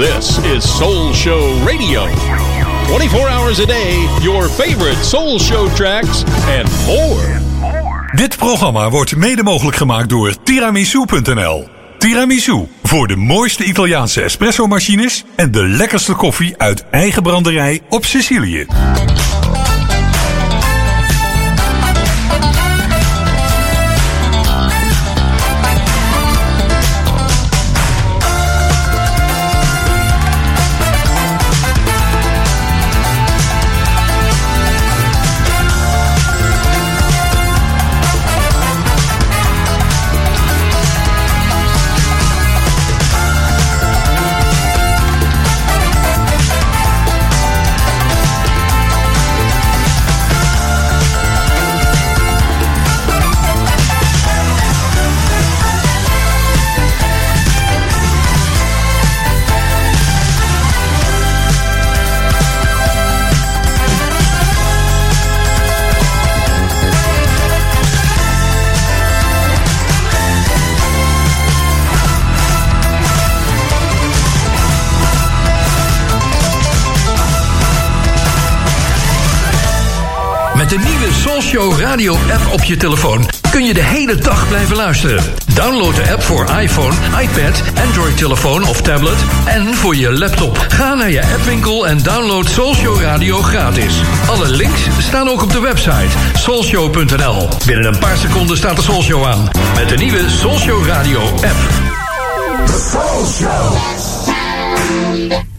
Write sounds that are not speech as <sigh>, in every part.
This is Soul Show Radio. 24 hours a day, your favorite Soul Show tracks and more. Dit programma wordt mede mogelijk gemaakt door tiramisu.nl. Tiramisu, voor de mooiste Italiaanse espresso-machines en de lekkerste koffie uit eigen branderij op Sicilië. Soulshow Radio app op je telefoon kun je de hele dag blijven luisteren. Download de app voor iPhone, iPad, Android telefoon of tablet en voor je laptop. Ga naar je appwinkel en download Soulshow Radio gratis. Alle links staan ook op de website soulshow.nl. Binnen een paar seconden staat de Soulshow aan. Met de nieuwe Soulshow Radio app. The Show.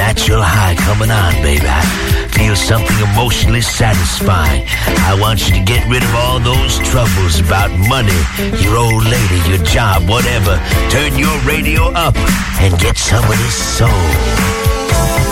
Natural high coming on, baby. I feel something emotionally satisfying. I want you to get rid of all those troubles about money, your old lady, your job, whatever. Turn your radio up and get some of this soul.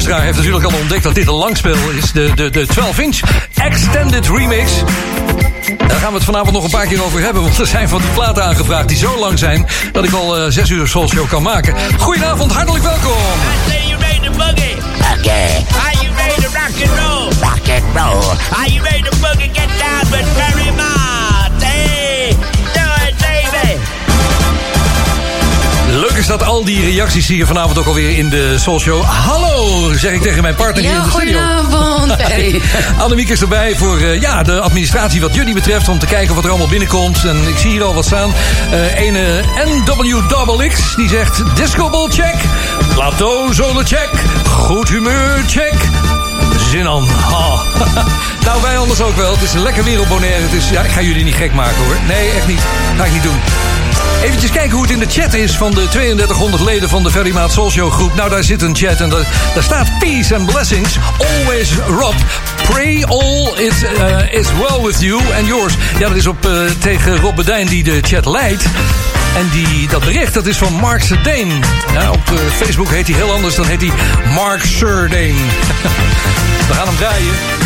Luisteraar heeft natuurlijk al ontdekt dat dit een langspel is. De, de, de 12-inch Extended Remix. Daar gaan we het vanavond nog een paar keer over hebben. Want er zijn van die platen aangevraagd die zo lang zijn... dat ik al uh, zes uur Soulshow kan maken. Goedenavond, hartelijk welkom. I say you ready to boogie. Okay. Are you ready to rock and roll? Rock and roll. Are you ready to boogie? Get down with Barry Mott. Dat al die reacties zie je vanavond ook alweer in de Soulshow. Hallo, zeg ik tegen mijn partner hier Ja, in de studio. goedenavond, <laughs> Perry. Annemiek is erbij voor uh, ja, de administratie wat jullie betreft. Om te kijken wat er allemaal binnenkomt. En ik zie hier al wat staan. Uh, ene NWXX die zegt disco ball check. Plateau zone check. Goed humeur check. Zin aan. Oh. <laughs> nou, wij anders ook wel. Het is een lekker wereldbonaire. Het is, ja, ik ga jullie niet gek maken hoor. Nee, echt niet. Ga ik niet doen. Eventjes kijken hoe het in de chat is van de 3200 leden van de Ferry Maat Soul Show groep. Nou, daar zit een chat en daar, daar staat peace and blessings. Always Rob. Pray all it uh, is well with you and yours. Ja, dat is op uh, tegen Rob Bedijn die de chat leidt. En die, dat bericht dat is van Mark Serdane. Ja, op uh, Facebook heet hij heel anders. Dan heet hij Mark Serdane. <laughs> We gaan hem draaien.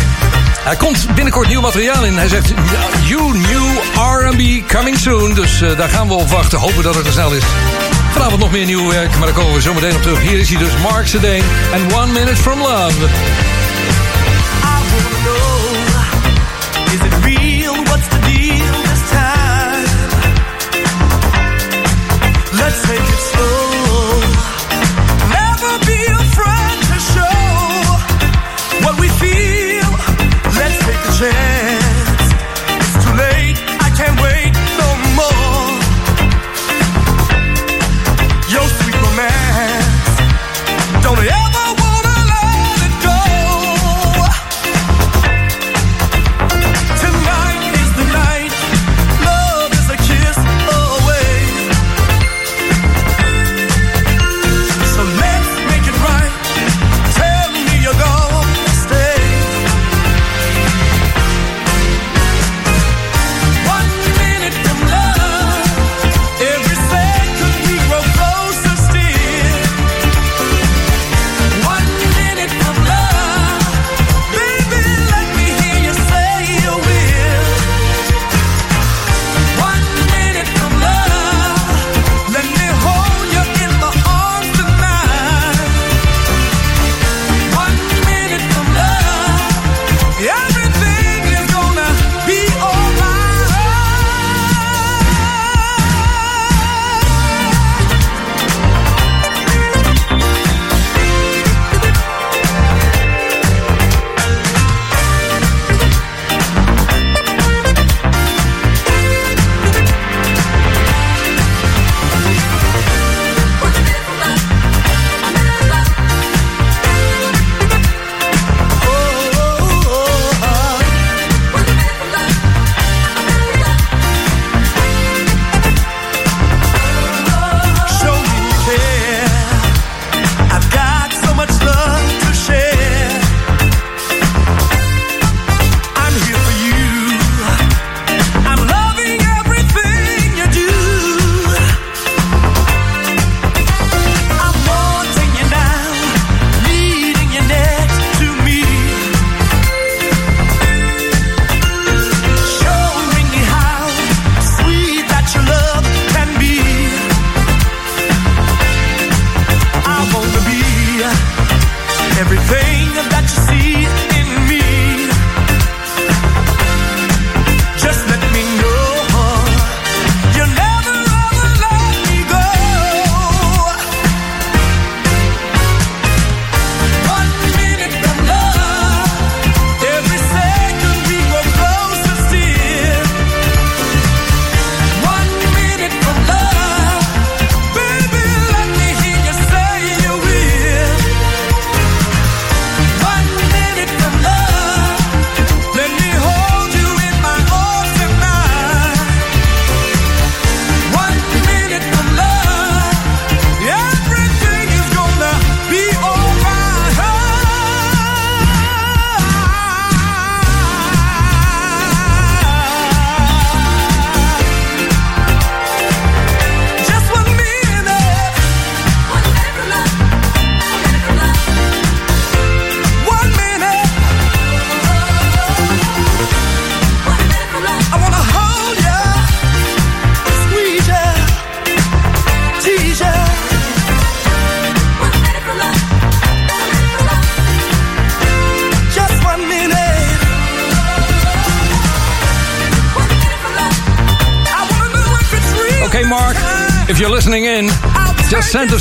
Hij komt binnenkort nieuw materiaal in. Hij zegt, you new R&B coming soon. Dus uh, daar gaan we op wachten. Hopen dat het er snel is. Vanavond nog meer nieuw werk, maar daar komen we zo meteen op terug. Hier is hij dus, Mark Sedane en One Minute From Love. Let's take it slow.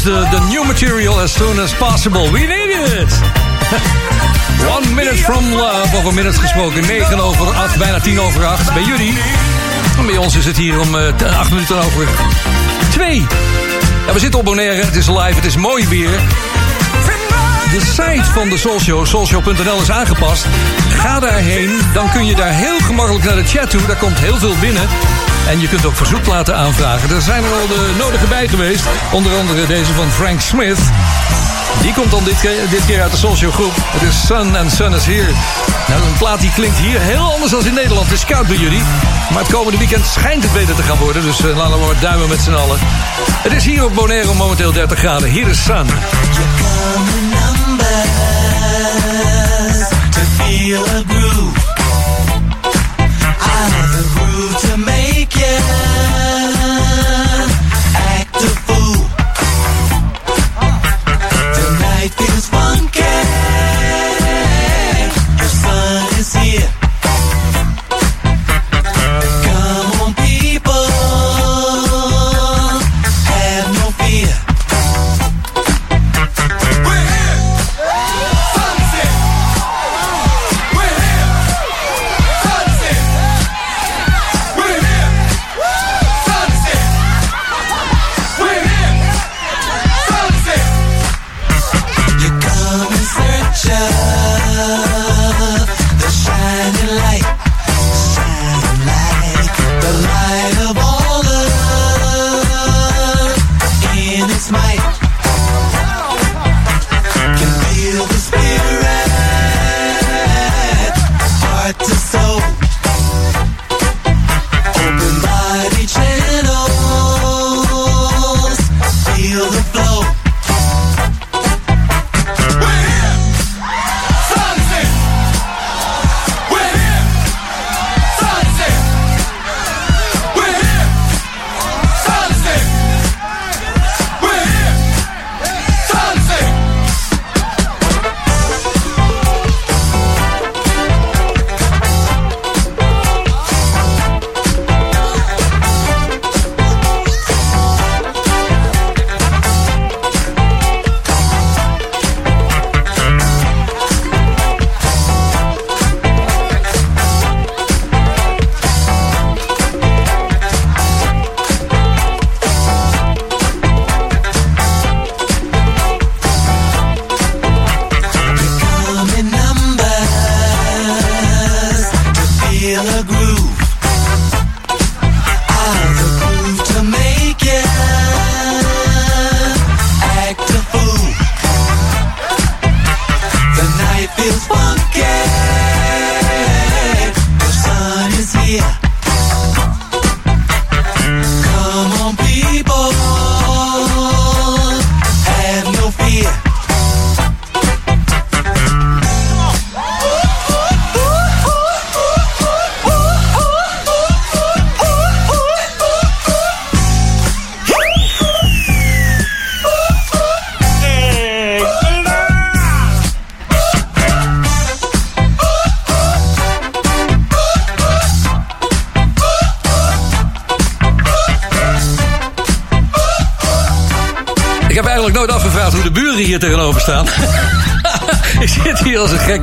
The, the new material as soon as possible. We Soulshow, soulshow.nl, is aangepast. Ga daarheen, dan kun je daar heel gemakkelijk naar de chat toe. Daar komt heel veel binnen. En je kunt ook verzoekplaten aanvragen. Er zijn er al de nodige bij geweest. Onder andere deze van Frank Smith. Die komt dan dit keer, dit keer uit de Soulshow groep. Het is Sun and Sun is Here. Nou, een plaat die klinkt hier heel anders dan in Nederland. Het is koud bij jullie. Maar het komende weekend schijnt het beter te gaan worden. Dus uh, laten we maar duimen met z'n allen. Het is hier op Bonaire momenteel 30 graden. Hier is Sun. Feel a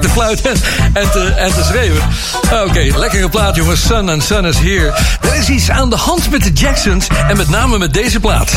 te fluiten en te, en schreeuwen. Oké, lekkere plaat jongens. Sun and Sun is here. Er is iets aan de hand met de Jacksons en met name met deze plaat.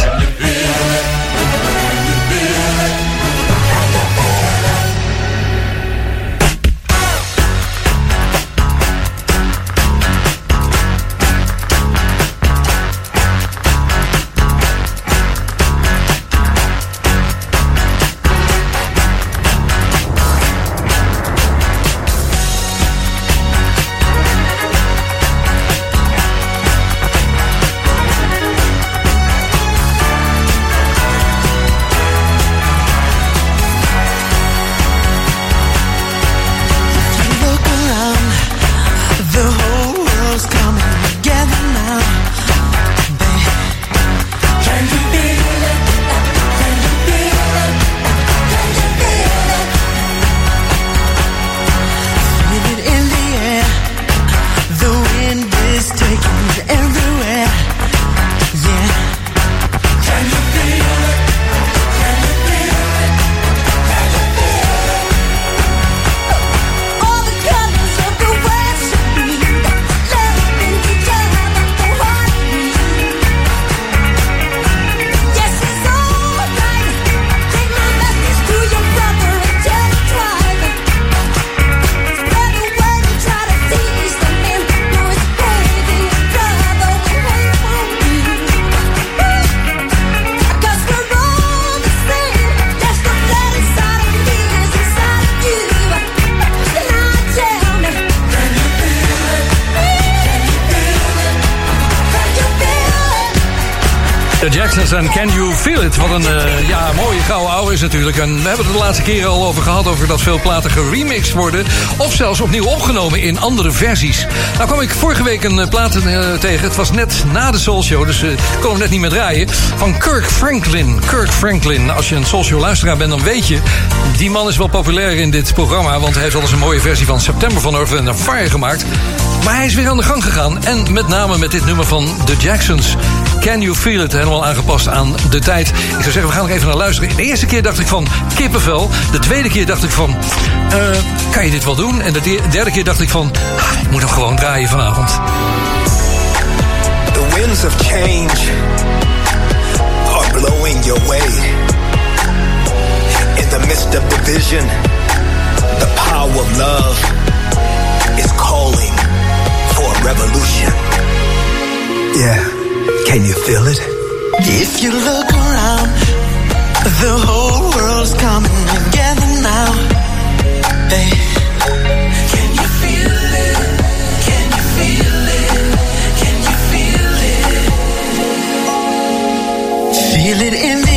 Natuurlijk. En we hebben het de laatste keren al over gehad... over dat veel platen geremixed worden... of zelfs opnieuw opgenomen in andere versies. Nou kwam ik vorige week een uh, plaat uh, tegen. Het was net na de Soul Show, dus ik kon hem net niet meer draaien. Van Kirk Franklin. Kirk Franklin. Als je een Soul Show luisteraar bent, dan weet je... die man is wel populair in dit programma... want hij heeft al eens een mooie versie van September van Earth and Fire gemaakt... Maar hij is weer aan de gang gegaan. En met name met dit nummer van The Jacksons. Can You Feel It? Helemaal aangepast aan de tijd. Ik zou zeggen, we gaan nog even naar luisteren. De eerste keer dacht ik van kippenvel. De tweede keer dacht ik van, uh, kan je dit wel doen? En de derde keer dacht ik van, ah, ik moet hem gewoon draaien vanavond. The winds of change are blowing your way. In the midst of division, the power of love is calling for a revolution. Yeah. Can you feel it? If you look around, the whole world's coming together now. Hey. Can you feel it? Can you feel it? Can you feel it? Feel it in the.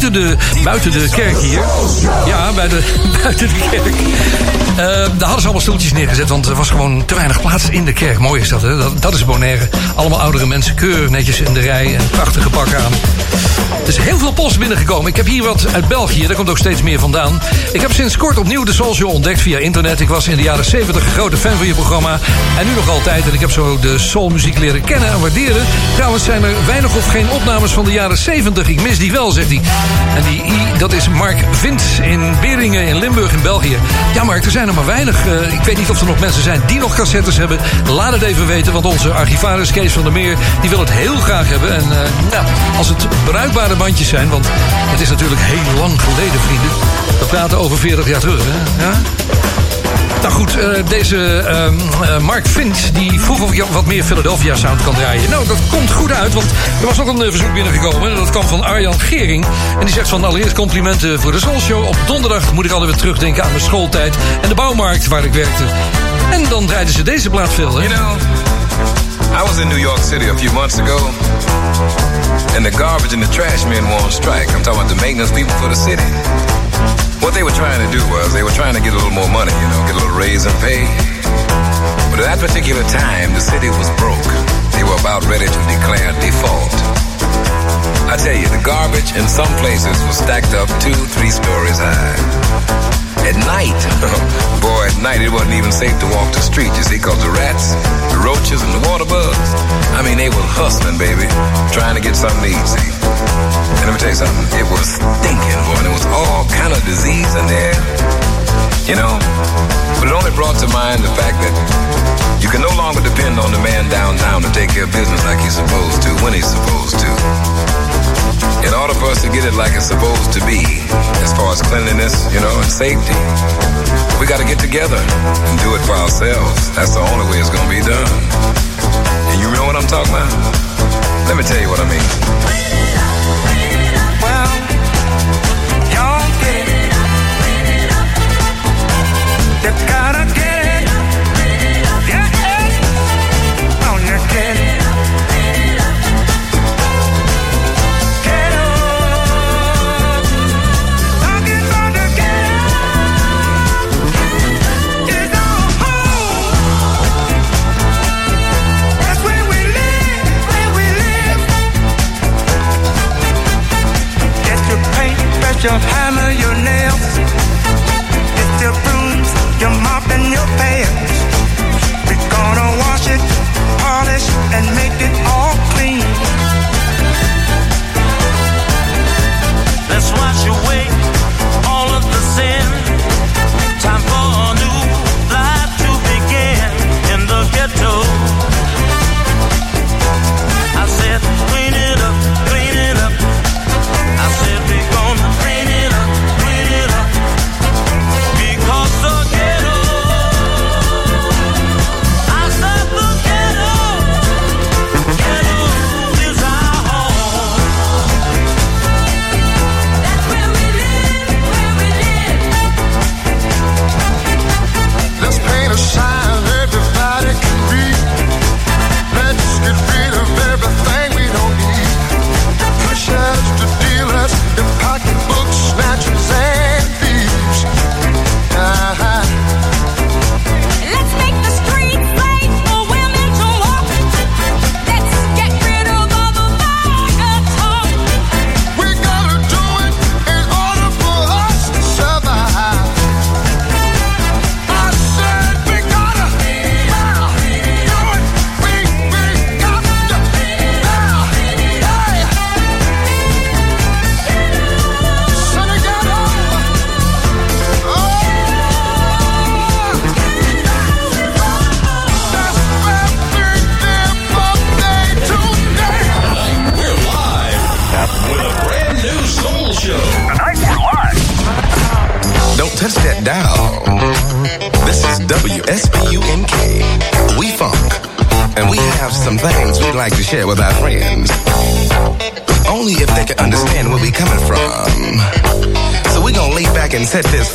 Buiten de, buiten de kerk hier. Ja, bij de, <laughs> buiten de kerk. Uh, daar hadden ze allemaal stoeltjes neergezet, want er was gewoon te weinig plaats in de kerk. Mooi is dat, hè? Dat, dat is Bonaire. Allemaal oudere mensen, keurig netjes in de rij en prachtige pakken aan. Er is heel veel post binnengekomen. Ik heb hier wat uit België, daar komt ook steeds meer vandaan. Ik heb sinds kort opnieuw de Soul Show ontdekt via internet. Ik was in de jaren 70 een grote fan van je programma. En nu nog altijd. En ik heb zo de soulmuziek leren kennen en waarderen. Trouwens zijn er weinig of geen opnames van de jaren 70. Ik mis die wel, zegt hij. En die I, dat is Mark Vint in Beringen in Limburg in België. Ja, Mark, er zijn er maar weinig. Uh, ik weet niet of er nog mensen zijn die nog cassettes hebben. Laat het even weten, want onze archivaris Kees van der Meer... die wil het heel graag hebben. En uh, nou, als het bruikbare bandjes zijn... want het is natuurlijk heel lang geleden, vrienden. We praten over 40 jaar terug, hè? Ja? Nou goed, uh, deze uh, Mark Vint die vroeg of ik wat meer Philadelphia sound kan draaien. Nou, dat komt goed uit, want er was nog een uh, verzoek binnengekomen. Dat kwam van Arjan Gering. En die zegt van allereerst complimenten voor de Soul Show. Op donderdag moet ik altijd weer terugdenken aan mijn schooltijd en de bouwmarkt waar ik werkte. En dan draaiden ze deze plaat veel? You know, I was in New York City a few months ago. And the garbage and the trash men were on strike. I'm talking about the maintenance people for the city. What they were trying to do was they were trying to get a little more money, you know, get a little raise in pay. But at that particular time, the city was broke. They were about ready to declare default. I tell you, the garbage in some places was stacked up two, three stories high. At night, <laughs> boy, at night it wasn't even safe to walk the street, you see, cause the rats, the roaches, and the water bugs, I mean, they was hustling, baby, trying to get something to eat, see. And let me tell you something, it was stinking, boy, and there was all kind of disease in there. You know, but it only brought to mind the fact that you can no longer depend on the man downtown to take care of business like he's supposed to, when he's supposed to. In order for us to get it like it's supposed to be, as far as cleanliness, you know, and safety, we got to get together and do it for ourselves. That's the only way it's going to be done. And you know what I'm talking about? Let me tell you what I mean. Paint, your hammer, your nails. Get your brooms, your mop and your pails. We're gonna wash it, polish, and make it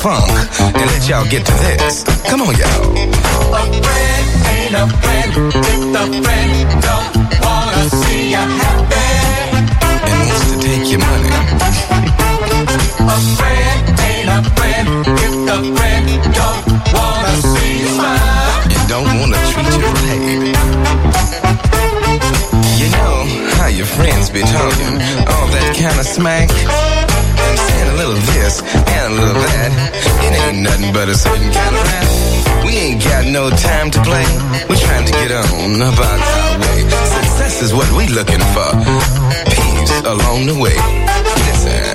funk and let y'all get to this. Come on, y'all. A friend ain't a friend if the friend don't wanna see you happy. And wants to take your money. A friend ain't a friend if the friend don't wanna see you smile. And don't wanna treat you right. How your friends be talking, all that kind of smack. And a little this and a little that. It ain't nothing but a certain kind of rap. We ain't got no time to play. We're trying to get on about our way. Success is what we looking for. Peace along the way. Listen.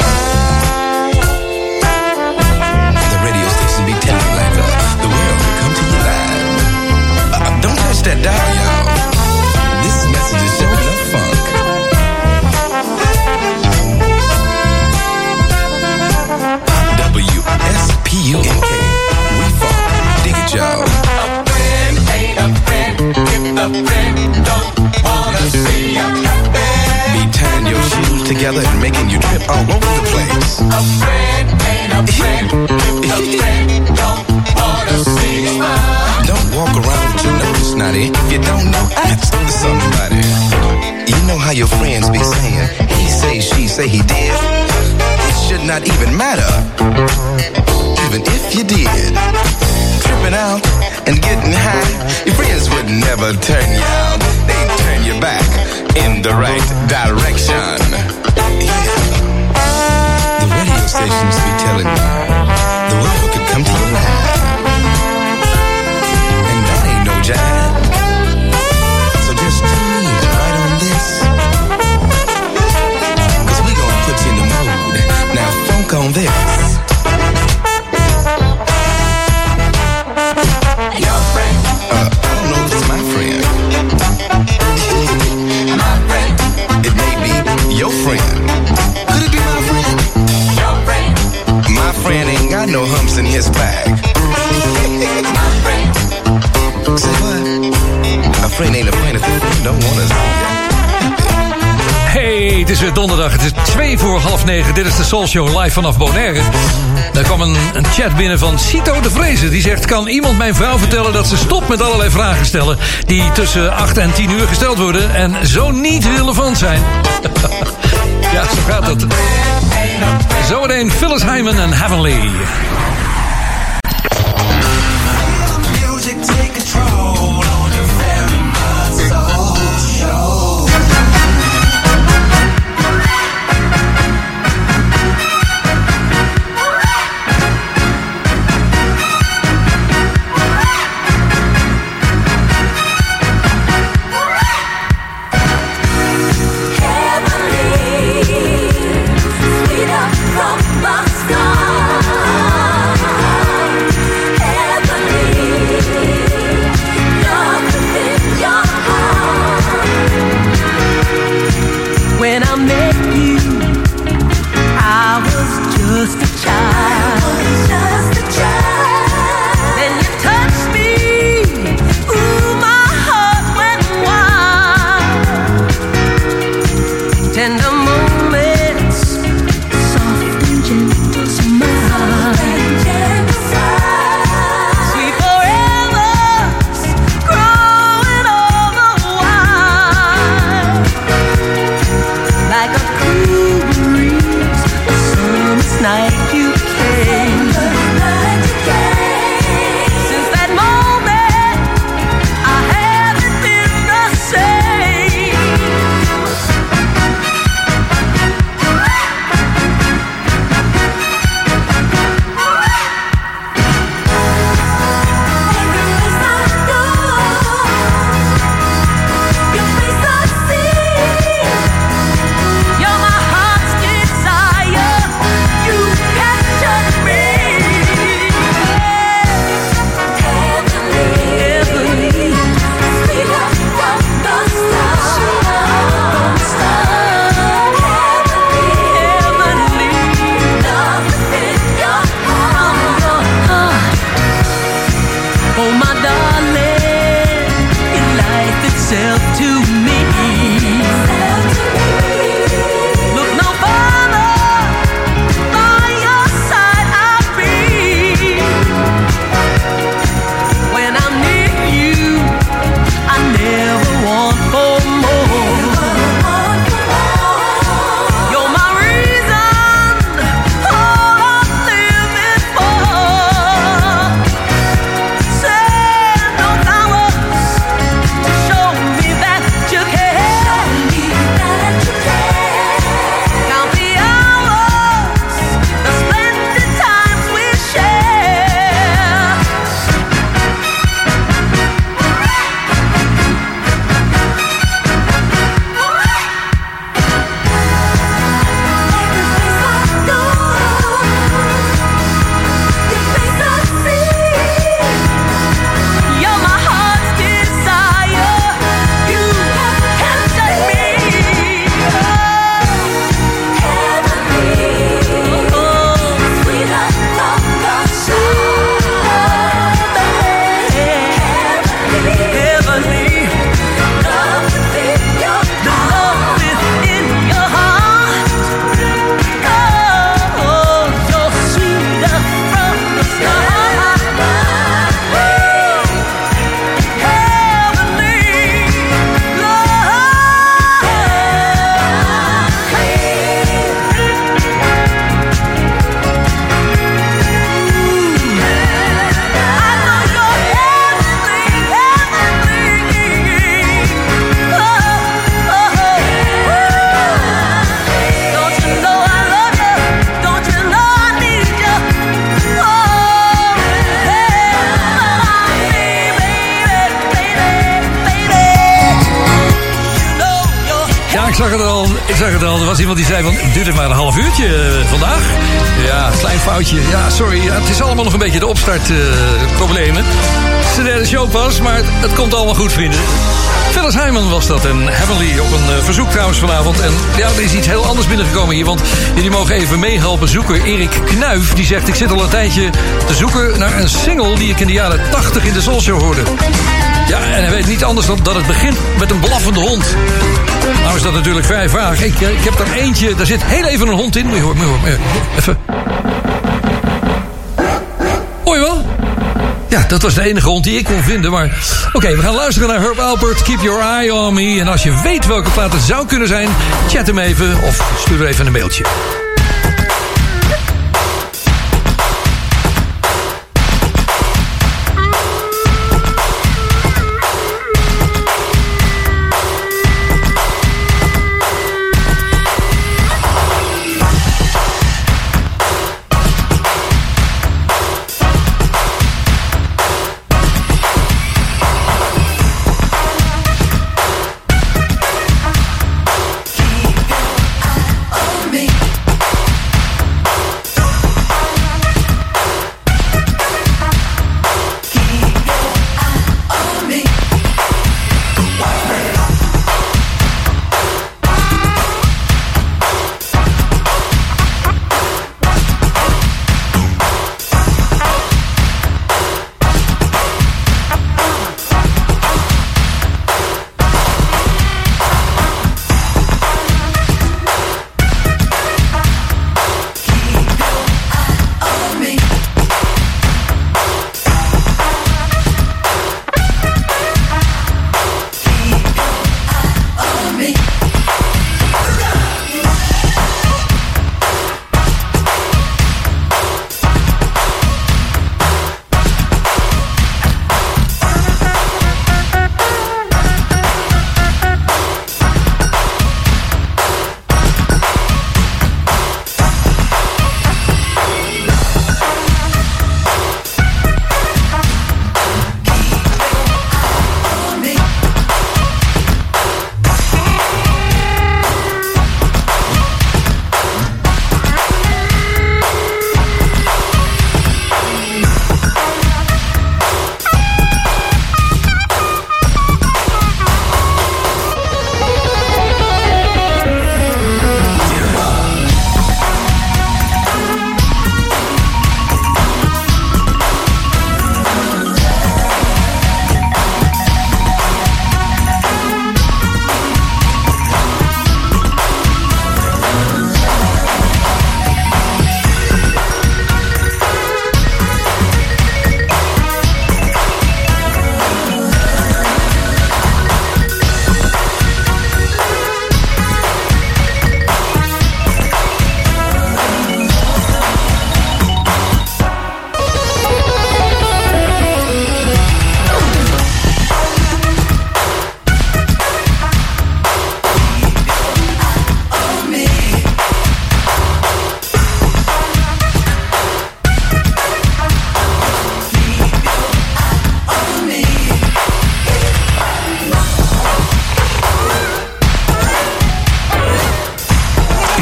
The radio station be telling like uh, the world will come to you live. Uh, don't touch that dial, together and making you trip all over the place. A friend ain't a friend if the friend don't wanna see smile. Don't walk around with your nose snotty. If you don't know, ask somebody. You know how your friends be saying, he say, she say, he did. It should not even matter, even if you did. Tripping out and getting high, your friends would never turn you out. Back in the right direction. Yeah. The radio stations be telling you the world could come to you live. And that ain't no jive. So just tune right on this. Cause we gonna put you in the mood. Now funk on this. In his bag. ain't a don't. Hey, het is weer donderdag. Het is twee voor half negen. Dit is de Soul Show live vanaf Bonaire. Daar kwam een, een chat binnen van Cito de Vrezen. Die zegt, kan iemand mijn vrouw vertellen dat ze stopt met allerlei vragen stellen... die tussen 8 en 10 uur gesteld worden en zo niet relevant zijn? <laughs> ja, zo gaat het. Zometeen Phyllis Hyman en Heavenly. Zag het al. Ik zag het al. Er was iemand die zei van, duurt het maar een half uurtje eh, vandaag? Ja, klein foutje. Ja, sorry. Het is allemaal nog een beetje de opstartproblemen. het is de derde show pas, maar het, komt allemaal goed, vrienden. Phyllis Hyman was dat en Heavenly op een eh, verzoek trouwens vanavond. En ja, er is iets heel anders binnengekomen hier, want jullie mogen even meehelpen zoeken. Erik Knuif, die zegt, ik zit al een tijdje te zoeken naar een single die ik in de jaren 80 in de Soul Show hoorde. Ja, en hij weet niet anders dan dat het begint met een blaffende hond. Nou is dat natuurlijk vrij vaag. Ik, eh, ik heb er eentje, daar zit heel even een hond in. Moet je horen, moet. Even. Hoor je wel? Ja, dat was de enige hond die ik kon vinden. Maar oké, we gaan luisteren naar Herb Alpert. Keep your eye on me. En als je weet welke plaat het zou kunnen zijn, chat hem even of stuur even een mailtje.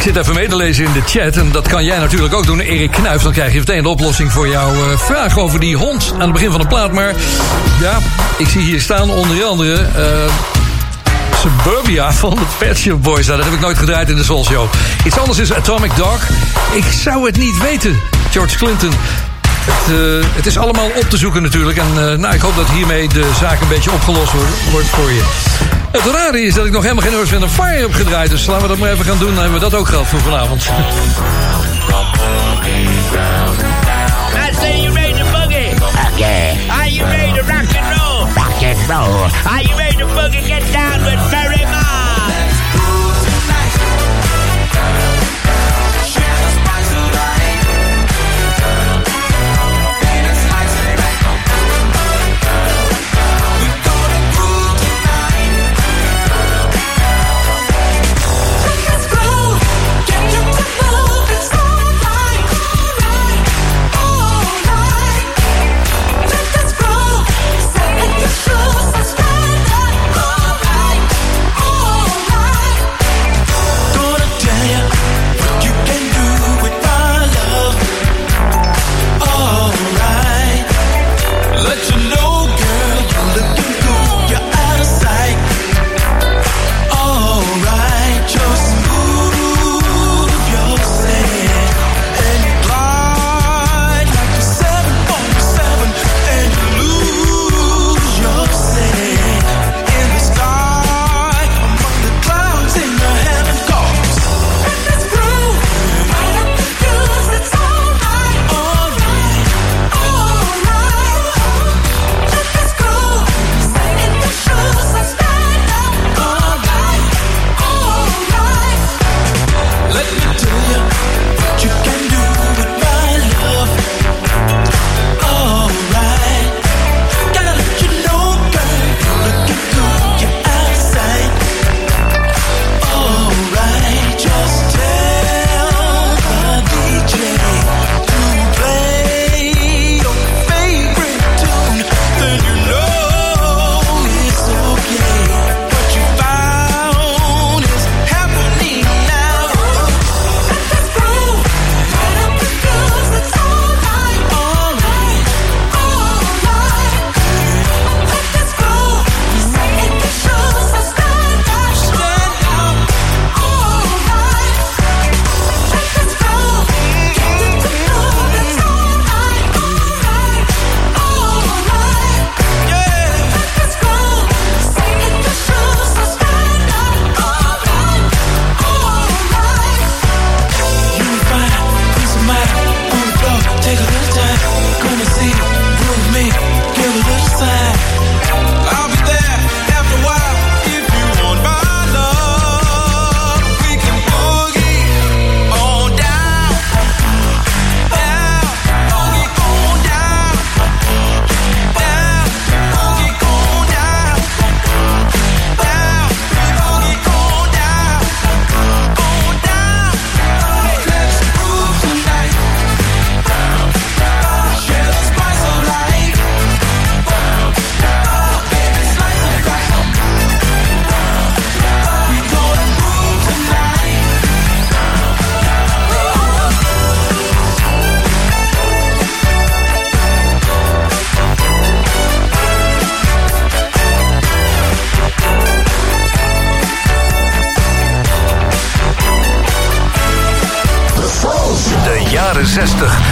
Zit even mee te lezen in de chat. En dat kan jij natuurlijk ook doen, Erik Knuif. Dan krijg je meteen de oplossing voor jouw eh, vraag over die hond aan het begin van de plaat. Maar ja, ik zie hier staan onder andere... eh, Suburbia van de Pet Boys. Nou, dat heb ik nooit gedraaid in de Soul Show. Iets anders is Atomic Dog. Ik zou het niet weten, George Clinton. Het, eh, het is allemaal op te zoeken natuurlijk. En eh, nou, ik hoop dat hiermee de zaak een beetje opgelost wordt, wordt voor je. Het rare is dat ik nog helemaal geen Earth, Wind Fire heb gedraaid. Dus laten we dat maar even gaan doen. Dan hebben we dat ook gehad voor vanavond. I say you ready to boogie? Okay. Are you ready to rock and roll? Rock and roll. Are you ready to boogie? Get down with Mary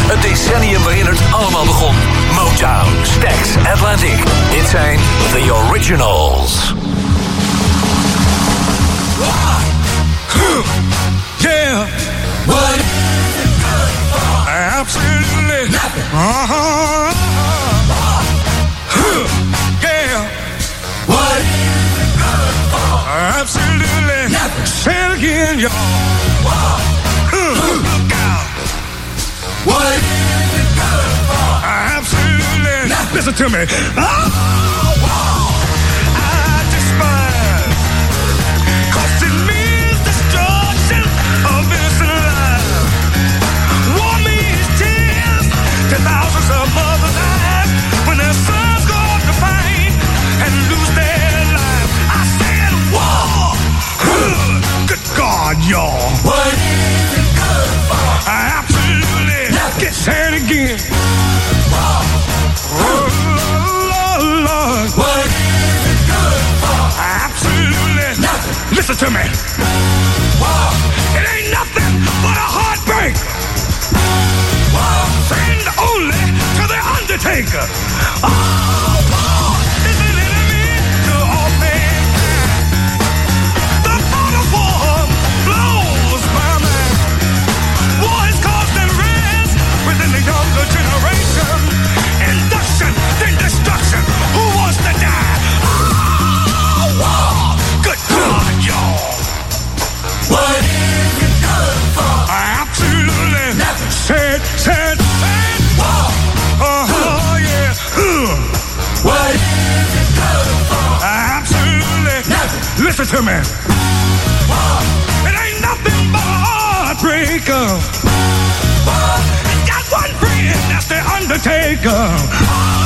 Het decennium said war. Good God, y'all. What is it good for? Absolutely. Get said again. Oh, Lord, Listen to me. It ain't nothing but a heartbreak. Friend only to the Undertaker. Heartbreaker. Got one friend, that's the Undertaker. Oh,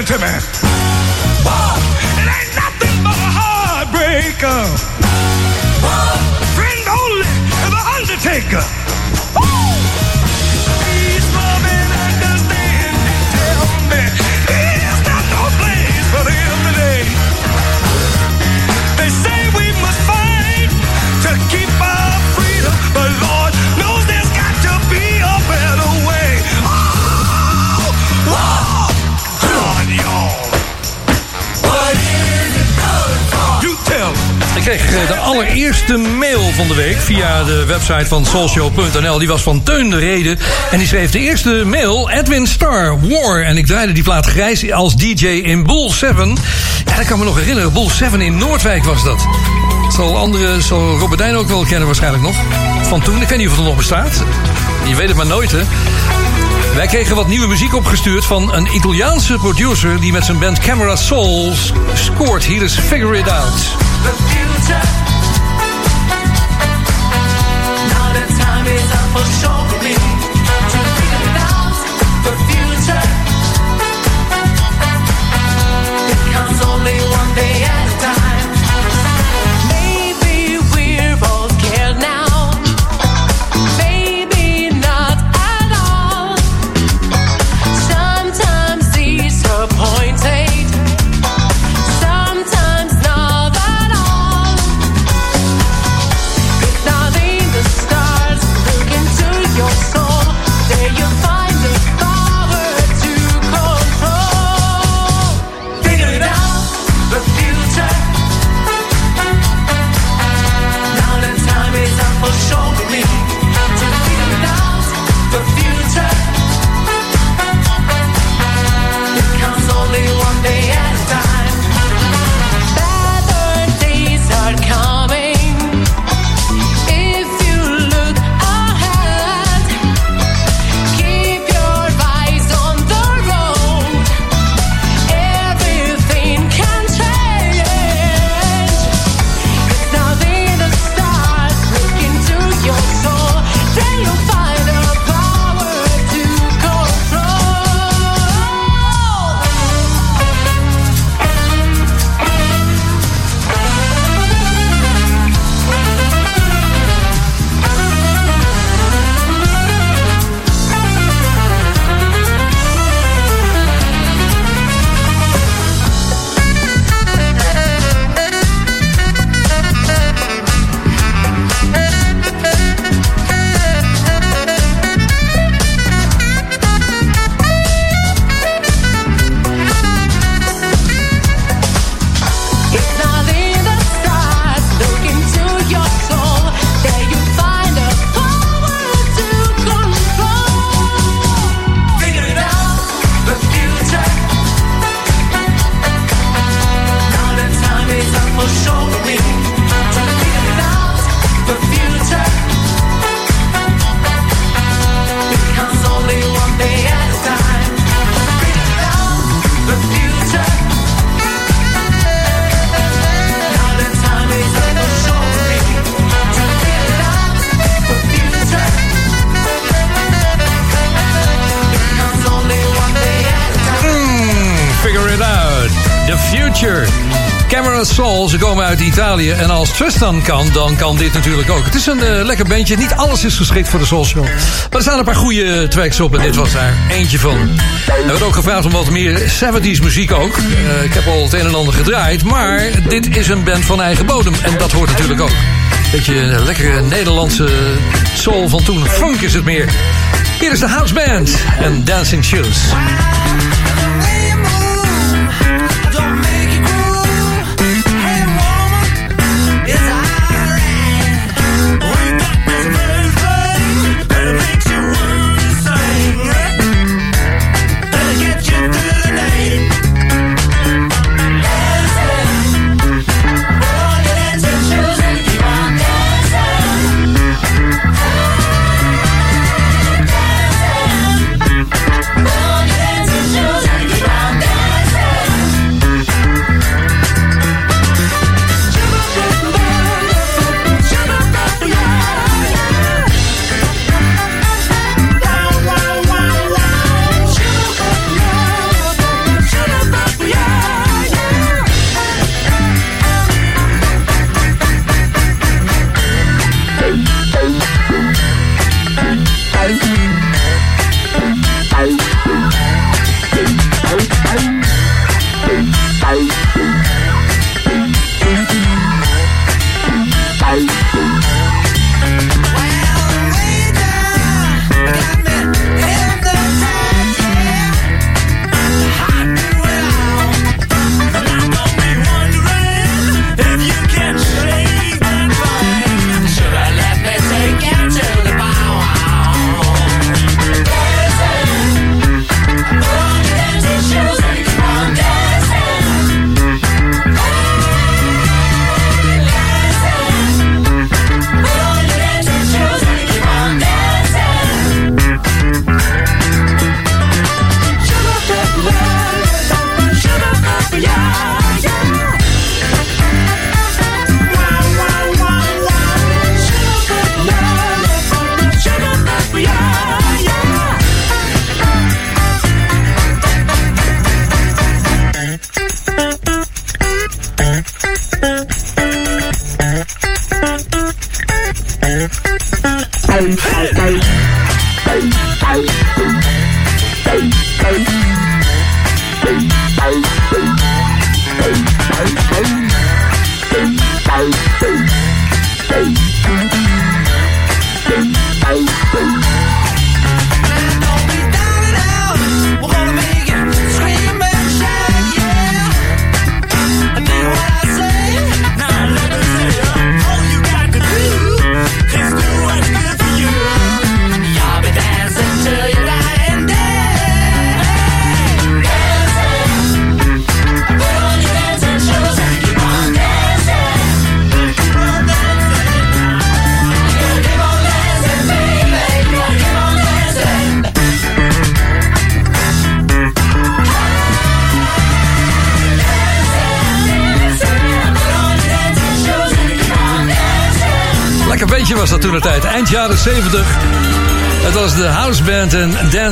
Listen to me. It ain't nothing but a heartbreaker. Friend only the Undertaker. Eh, de allereerste mail van de week via de website van soulshow.nl. Die was van Teun de Reden. En die schreef de eerste mail, Edwin Star, War. En ik draaide die plaat grijs als DJ in Bull 7. Ja, dat kan me nog herinneren. Bull 7 in Noordwijk was dat. Zal anderen, zal Robert ook wel kennen waarschijnlijk nog. Van toen, ik weet niet of het nog bestaat. Je weet het maar nooit, hè. Wij kregen wat nieuwe muziek opgestuurd van een Italiaanse producer... die met zijn band Camera Souls scoort. Hier is Figure It Out. Now Italië. En als Tristan kan, dan kan dit natuurlijk ook. Het is een eh, lekker bandje. Niet alles is geschikt voor de Soul Show. Maar er staan een paar goede tracks op en dit was daar eentje van. Er werd ook gevraagd om wat meer 70s muziek ook. Eh, ik heb al het een en ander gedraaid. Maar dit is een band van eigen bodem. En dat hoort natuurlijk ook. Beetje lekkere Nederlandse soul van toen. Funk is het meer. Hier is de House Band en Dancing Shoes.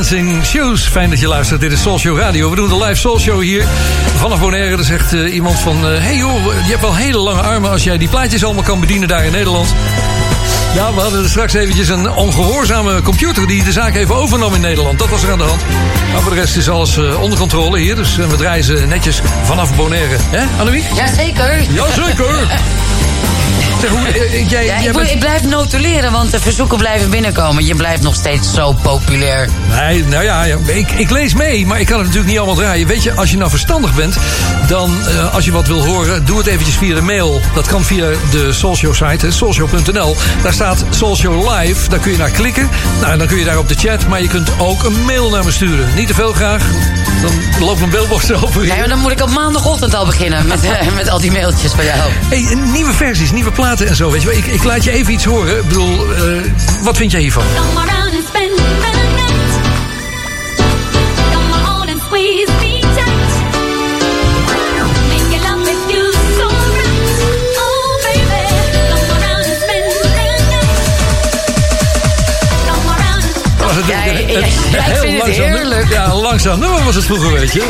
Dancing Shoes. Fijn dat je luistert. Dit is Soul Show Radio. We doen de live Soul Show hier vanaf Bonaire. Er zegt eh, iemand van... eh, hey joh, je hebt wel hele lange armen... als jij die plaatjes allemaal kan bedienen daar in Nederland. Ja, we hadden straks eventjes een ongehoorzame computer... die de zaak even overnam in Nederland. Dat was er aan de hand. Maar voor de rest is alles eh, onder controle hier. Dus we ze netjes vanaf Bonaire. Hè, Annemiek? Jazeker. Jazeker. <laughs> Zeg, hoe, eh, jij, Ja, jij ik, bent- ik blijf notuleren, want de verzoeken blijven binnenkomen. Je blijft nog steeds zo populair. Nee, nou ja, ja, ik, ik lees mee, maar ik kan het natuurlijk niet allemaal draaien. Weet je, als je nou verstandig bent, dan eh, als je wat wil horen, doe het eventjes via de mail. Dat kan via de Soulshow site, hè, soulshow.nl. Daar staat Soulshow Live, daar kun je naar klikken. Nou, dan kun je daar op de chat, maar je kunt ook een mail naar me sturen. Niet te veel graag, dan loopt mijn billboard erover. Nee, maar dan moet ik op maandagochtend al beginnen met, <laughs> eh, met al die mailtjes van jou. Hey, nieuwe versies, nieuwe platen en zo, weet je wel. Ik, ik laat je even iets horen. Ik bedoel, eh, wat vind jij hiervan? Ja, ik vind het langzaam heerlijk. Ja, langzaam nummer was het vroeger, weet je.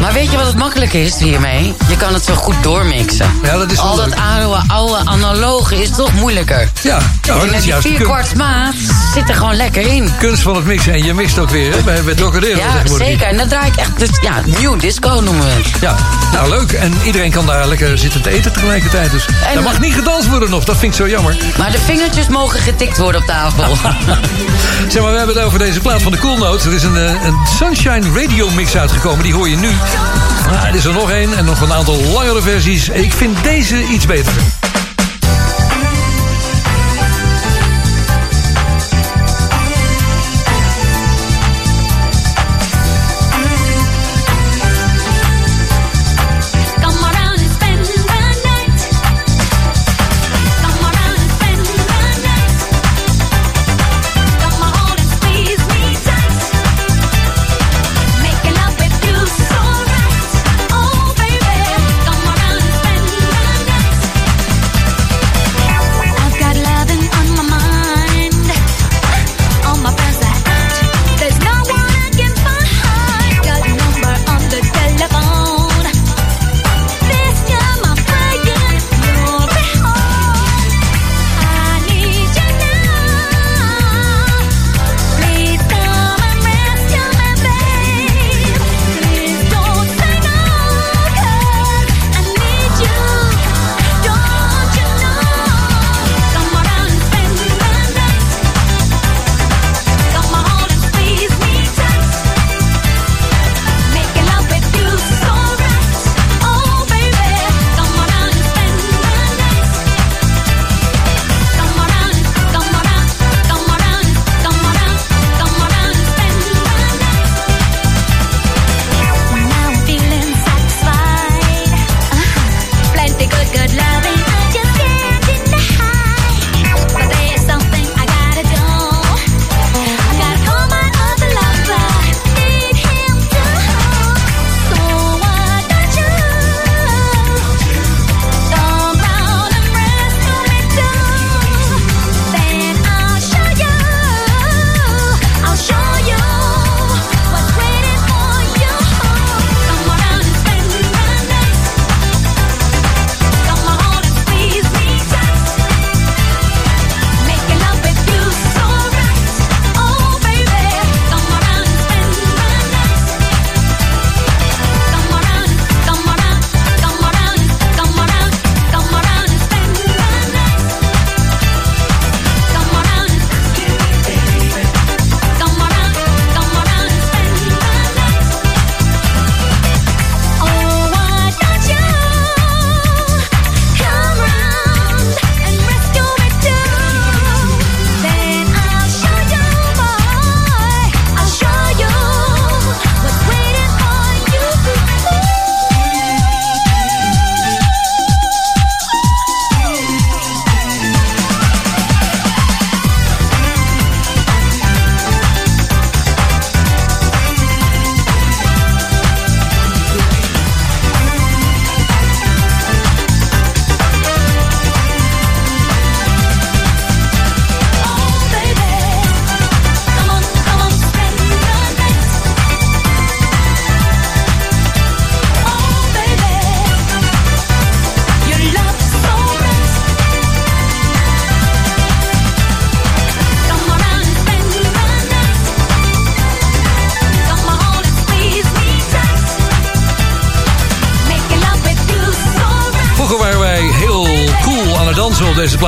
Maar weet je wat het makkelijk is hiermee? Je kan het zo goed doormixen. Ja, dat is Al dat oude, oude analoge is toch moeilijker. Ja, ja dat is juist vier kwart maat zit er gewoon lekker in. kunst van het mixen. En je mixt ook weer, hè, bij, bij Trocadero. Ja, tegenwoordig. zeker. En dat draai ik echt, dus, ja, nieuw disco noemen we het. Ja, nou leuk. En iedereen kan daar lekker zitten te eten tegelijkertijd. Dus En- er mag niet gedanst worden nog. Dat vind ik zo jammer. Maar de vingertjes mogen getikt worden op tafel. <laughs> <laughs> Zeg maar, we hebben het over deze plaat van de Cool Notes. Er is een, eh, een Sunshine Radio mix uitgekomen. Die hoor je nu. Maar er is er nog één en nog een aantal langere versies. Ik vind deze iets beter.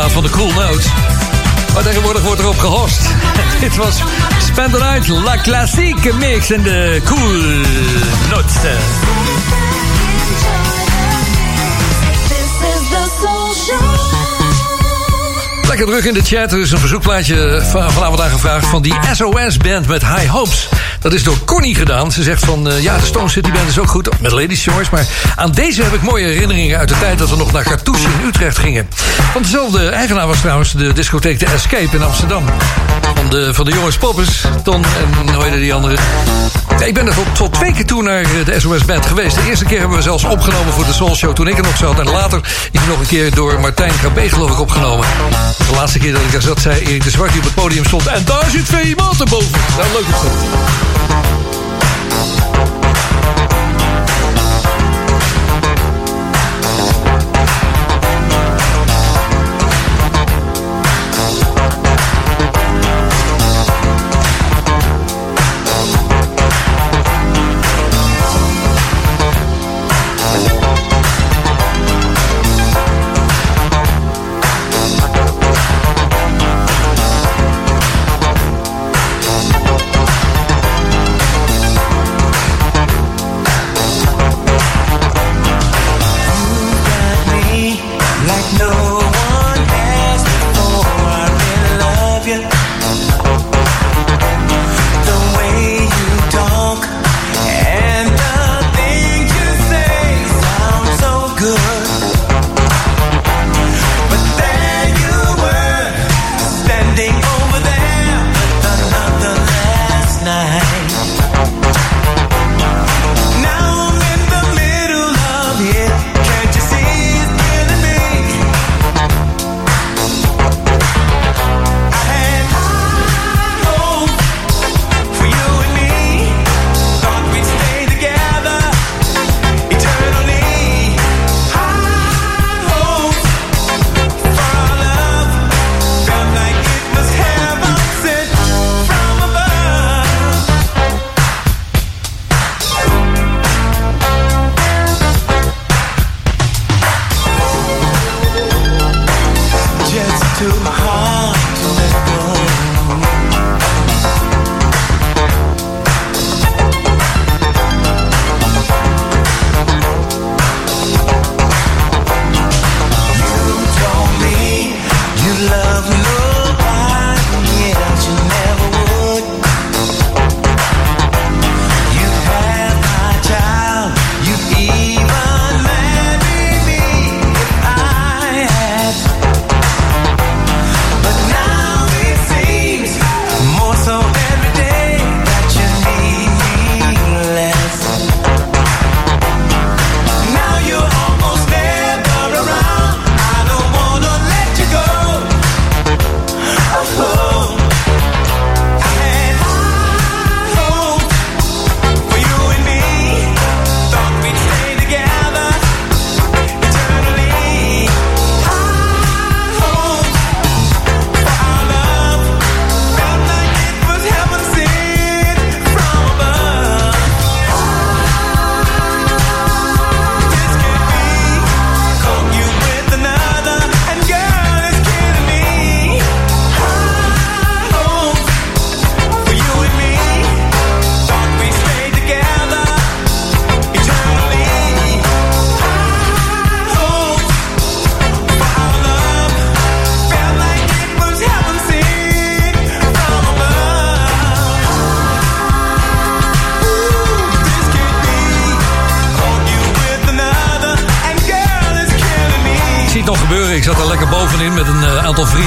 Van de Cool Notes. Maar tegenwoordig wordt erop gehost. <laughs> Dit was Spend Night, La Classique Mix en de Cool Notes. Lekker druk in de chat. Er is een verzoekplaatje van- vanavond aangevraagd van die SOS-band met High Hopes. Dat is door Connie gedaan. Ze zegt van, eh, ja, de Stone City Band is ook goed. Met Ladies Choice. Maar aan deze heb ik mooie herinneringen uit de tijd dat we nog naar Cartouche in Utrecht gingen. Van dezelfde eigenaar was trouwens de discotheek The Escape in Amsterdam. Van van de, van de jongens Poppers. Ton en hoe heette die andere? Ik ben er tot, tot twee keer toe naar eh, de SOS Band geweest. De eerste keer hebben we zelfs opgenomen voor de Soul Show toen ik er nog zat. En later is nog een keer door Martijn KB geloof ik opgenomen. De laatste keer dat ik daar zat zei Erik de Zwart die op het podium stond. En daar zit VI Maarten boven. Nou, leuk dat.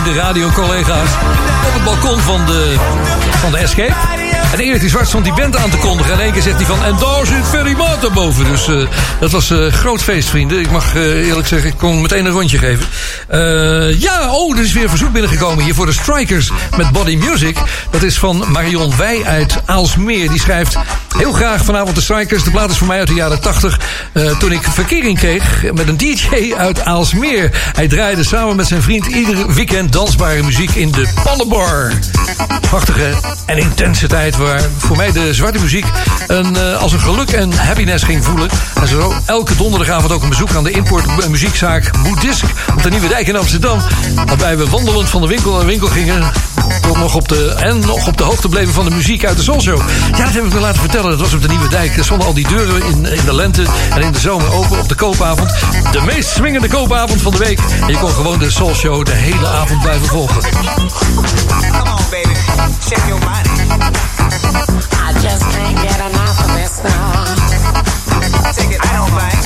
Vrienden, radiocollega's. Op het balkon van de, van de Escape. En Erik de Zwart stond die band aan te kondigen. En in één keer zegt hij van... En daar zit Ferry Maarten boven. Dus eh, dat was een groot feest, vrienden. Ik mag eh, eerlijk zeggen, ik kon meteen een rondje geven. Ja, oh, er is weer een verzoek binnengekomen hier voor de Strikers met Body Music. Dat is van Marion Wij uit Aalsmeer. Die schrijft... Heel graag vanavond de Strikers. De plaat is voor mij uit de jaren 80. eh, toen ik verkering kreeg met een DJ uit Aalsmeer. Hij draaide samen met zijn vriend ieder weekend dansbare muziek in de Pannenbar. Prachtige en intense tijd waar voor mij de zwarte muziek een, eh, als een geluk en happiness ging voelen. En zo elke donderdagavond ook een bezoek aan de import muziekzaak Boeddhisk op de Nieuwe Dijk in Amsterdam. Waarbij we wandelend van de winkel naar winkel gingen. Tot nog op de, en nog op de hoogte bleven van de muziek uit de Soulshow. Ja, dat heb ik me laten vertellen. Dat was op de Nieuwe Dijk. Er stonden al die deuren in, in de lente en in de zomer open op de koopavond. De meest swingende koopavond van de week. En je kon gewoon de Soulshow de hele avond blijven volgen. Come on, baby. Shake your body. I just can't get enough of this now. Take it. I don't mind.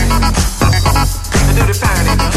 Do the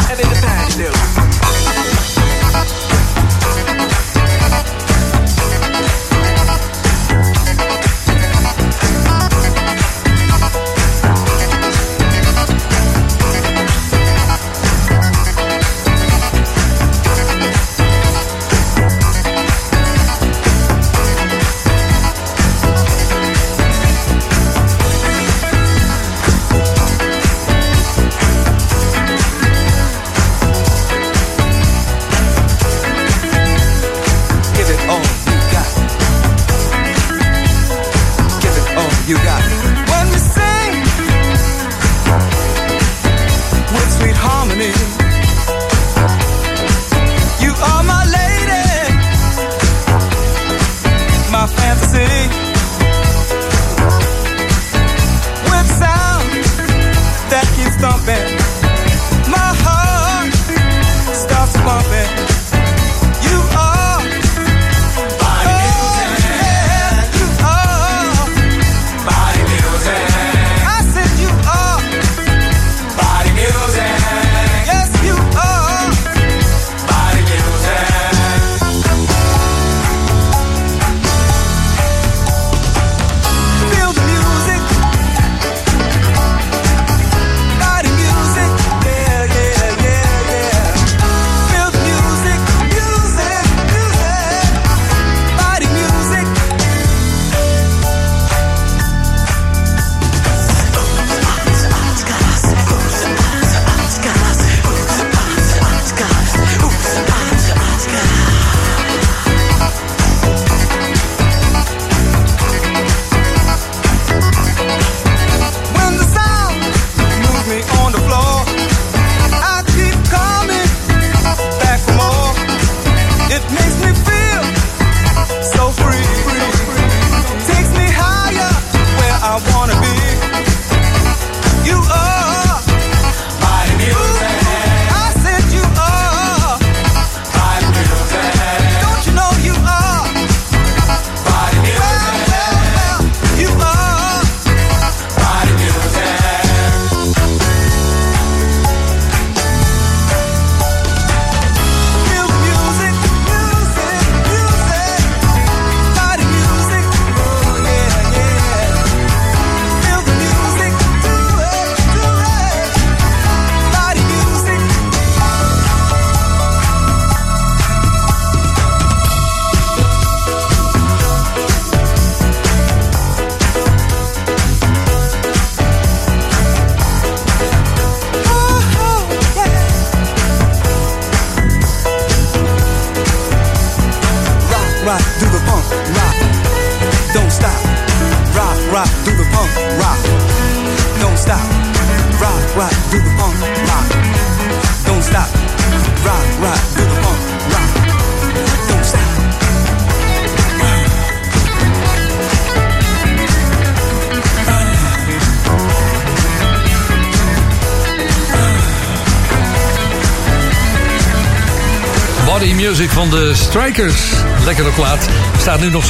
Strikers. Lekkere plaat. Staat nu nog 6,5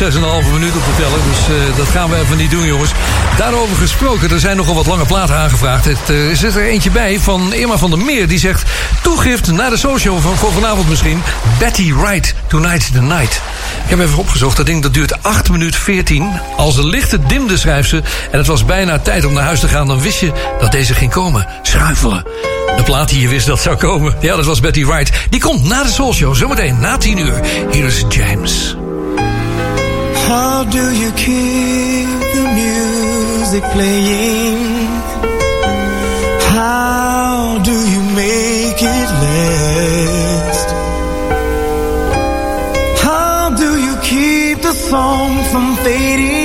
minuten op de teller. Dus eh, dat gaan we even niet doen, jongens. Daarover gesproken, er zijn nogal wat lange platen aangevraagd. Het, eh, er zit er eentje bij van Irma van der Meer. Die zegt, toegift naar de social van voor vanavond misschien. Betty Wright, Tonight's the Night. Ik heb even opgezocht, dat ding dat duurt 8 minuten 14. Als een lichte dimde schrijft ze. En het was bijna tijd om naar huis te gaan. Dan wist je dat deze ging komen. Schuifelen. De plaat die je wist dat zou komen. Ja, dat was Betty Wright. Die komt na de Soul Show, zometeen na 10 uur. Hier is James. How do you keep the music playing? How do you make it last? How do you keep the song from fading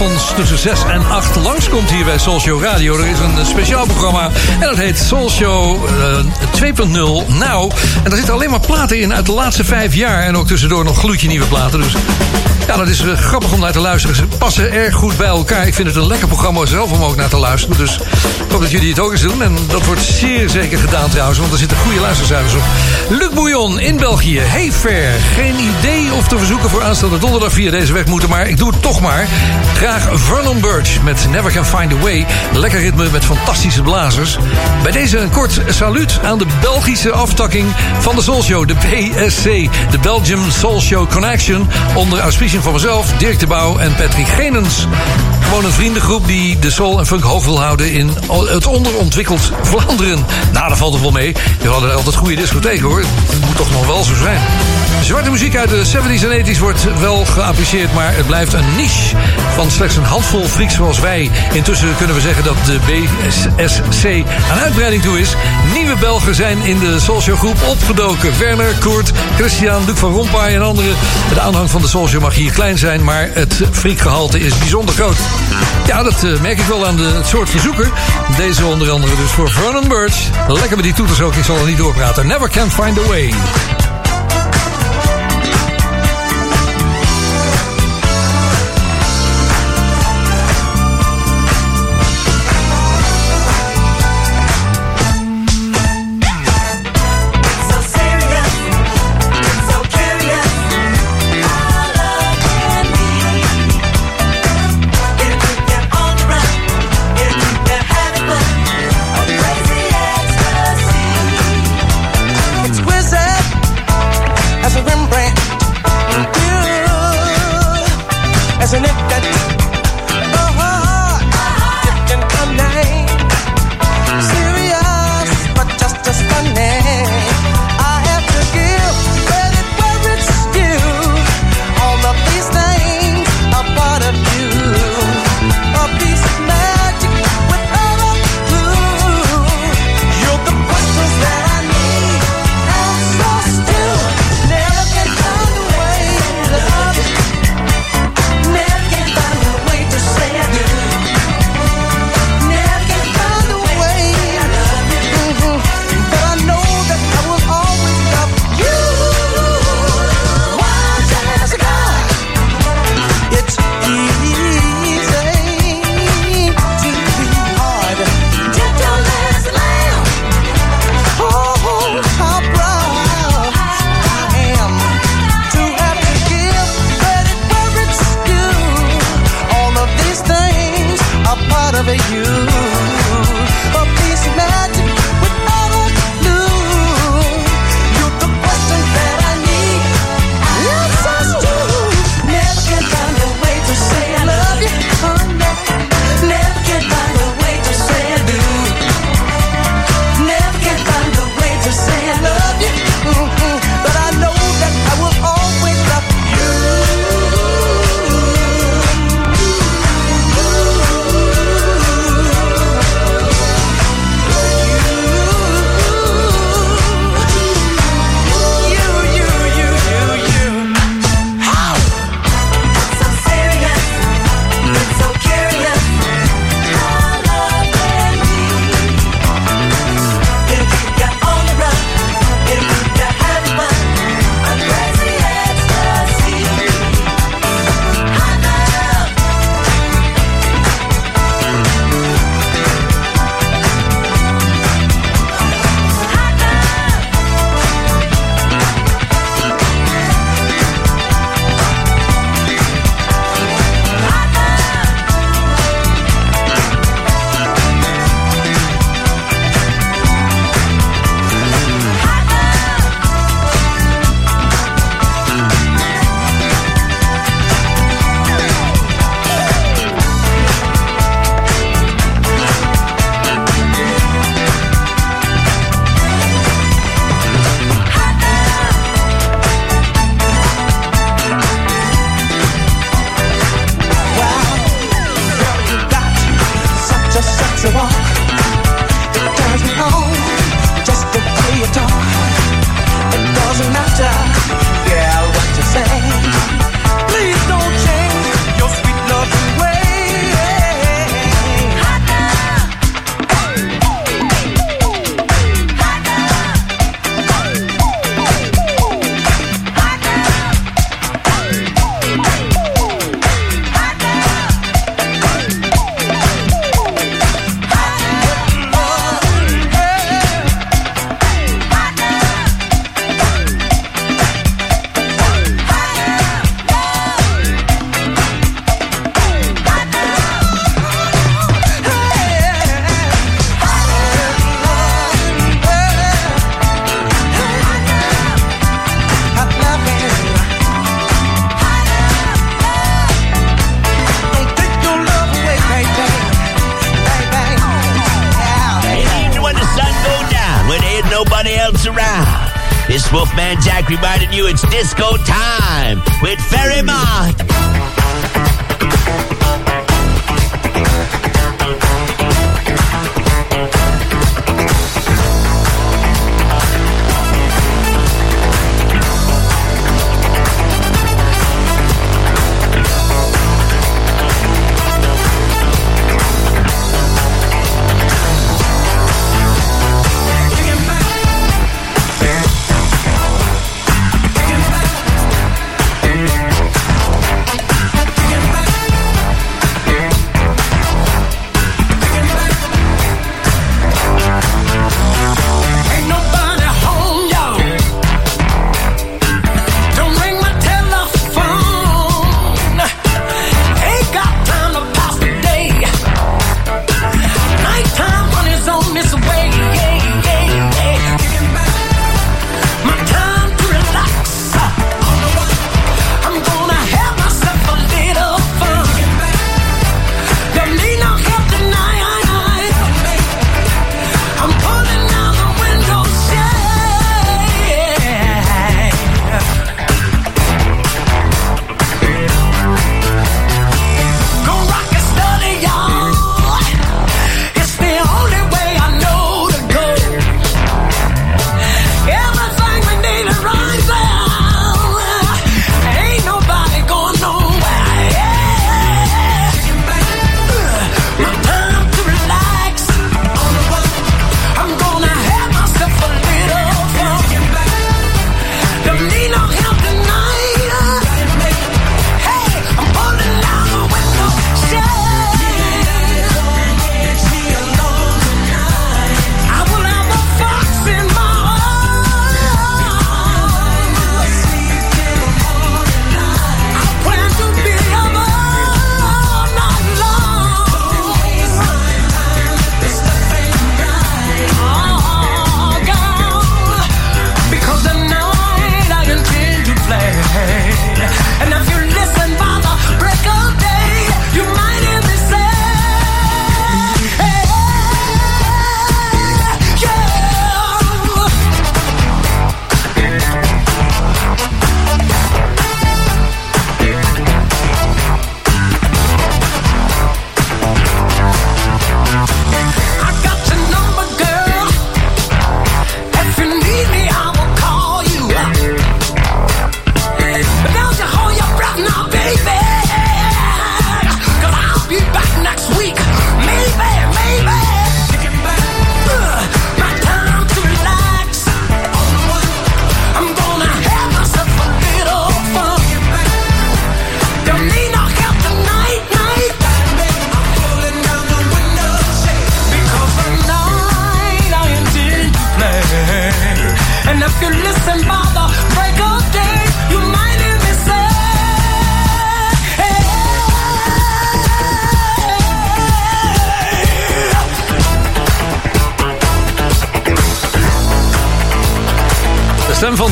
s'avonds tussen 6 en 8 langskomt hier bij Soul Show Radio. Er is een eh, speciaal programma en dat heet Soul Show eh, 2.0 Nou. En daar zitten alleen maar platen in uit de laatste vijf jaar. En ook tussendoor nog gloedje nieuwe platen. Dus ja, dat is eh, grappig om naar te luisteren. Ze passen erg goed bij elkaar. Ik vind het een lekker programma zelf om ook naar te luisteren. Dus ik hoop dat jullie het ook eens doen. En dat wordt zeer zeker gedaan trouwens, want er zitten goede luistercijfers op. Luc Bouillon in België. Hey Fair. Geen idee of te verzoeken voor aanstaande donderdag via deze weg moeten, maar ik doe het toch maar. Graag Vernon Birch met Never Find a Way. Lekker ritme met fantastische blazers. Bij deze een kort saluut aan de Belgische aftakking van de Soul Show, de BSC. De Belgium Soul Show Connection. Onder auspiciën van mezelf, Dirk de Bouw en Patrick Genens. Gewoon een vriendengroep die de soul en funk hoog wil houden in het onderontwikkeld Vlaanderen. Nou, dat valt er wel mee. We hadden altijd goede discotheken hoor. Het moet toch nog wel zo zijn. Zwarte muziek uit de 70s en 80s wordt wel geapprecieerd, maar het blijft een niche van slechts een handvol freaks zoals wij. Intussen kunnen we zeggen dat de BSC aan uitbreiding toe is. Nieuwe Belgen zijn in de Soulshow groep opgedoken. Werner, Koert, Christian, Luc van Rompuy en anderen. De aanhang van de Soulshow mag hier klein zijn, maar het freakgehalte is bijzonder groot. Ja, dat eh, merk ik wel aan de, het soort verzoeker. Deze onder andere dus voor Vernon Birch. Lekker met die toeters ook, ik zal er niet doorpraten. Never can find a way. Reminding you it's disco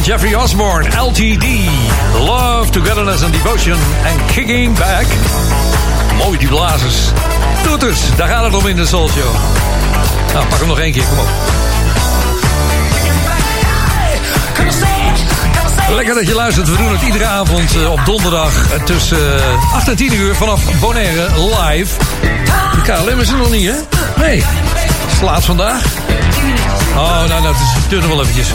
Jeffrey Osborne, LTD. Love, Togetherness and Devotion en Kicking Back. Mooi die blazers. Toeters, daar gaat het om in de Soul Show. Nou, pak hem nog één keer, kom op. Lekker dat je luistert. We doen het iedere avond eh, op donderdag eh, tussen eh, 8 en 10 uur vanaf Bonaire live. De KLM is er nog niet, hè? Nee. Slaat vandaag. Oh, nou, nou, het is- wel eventjes.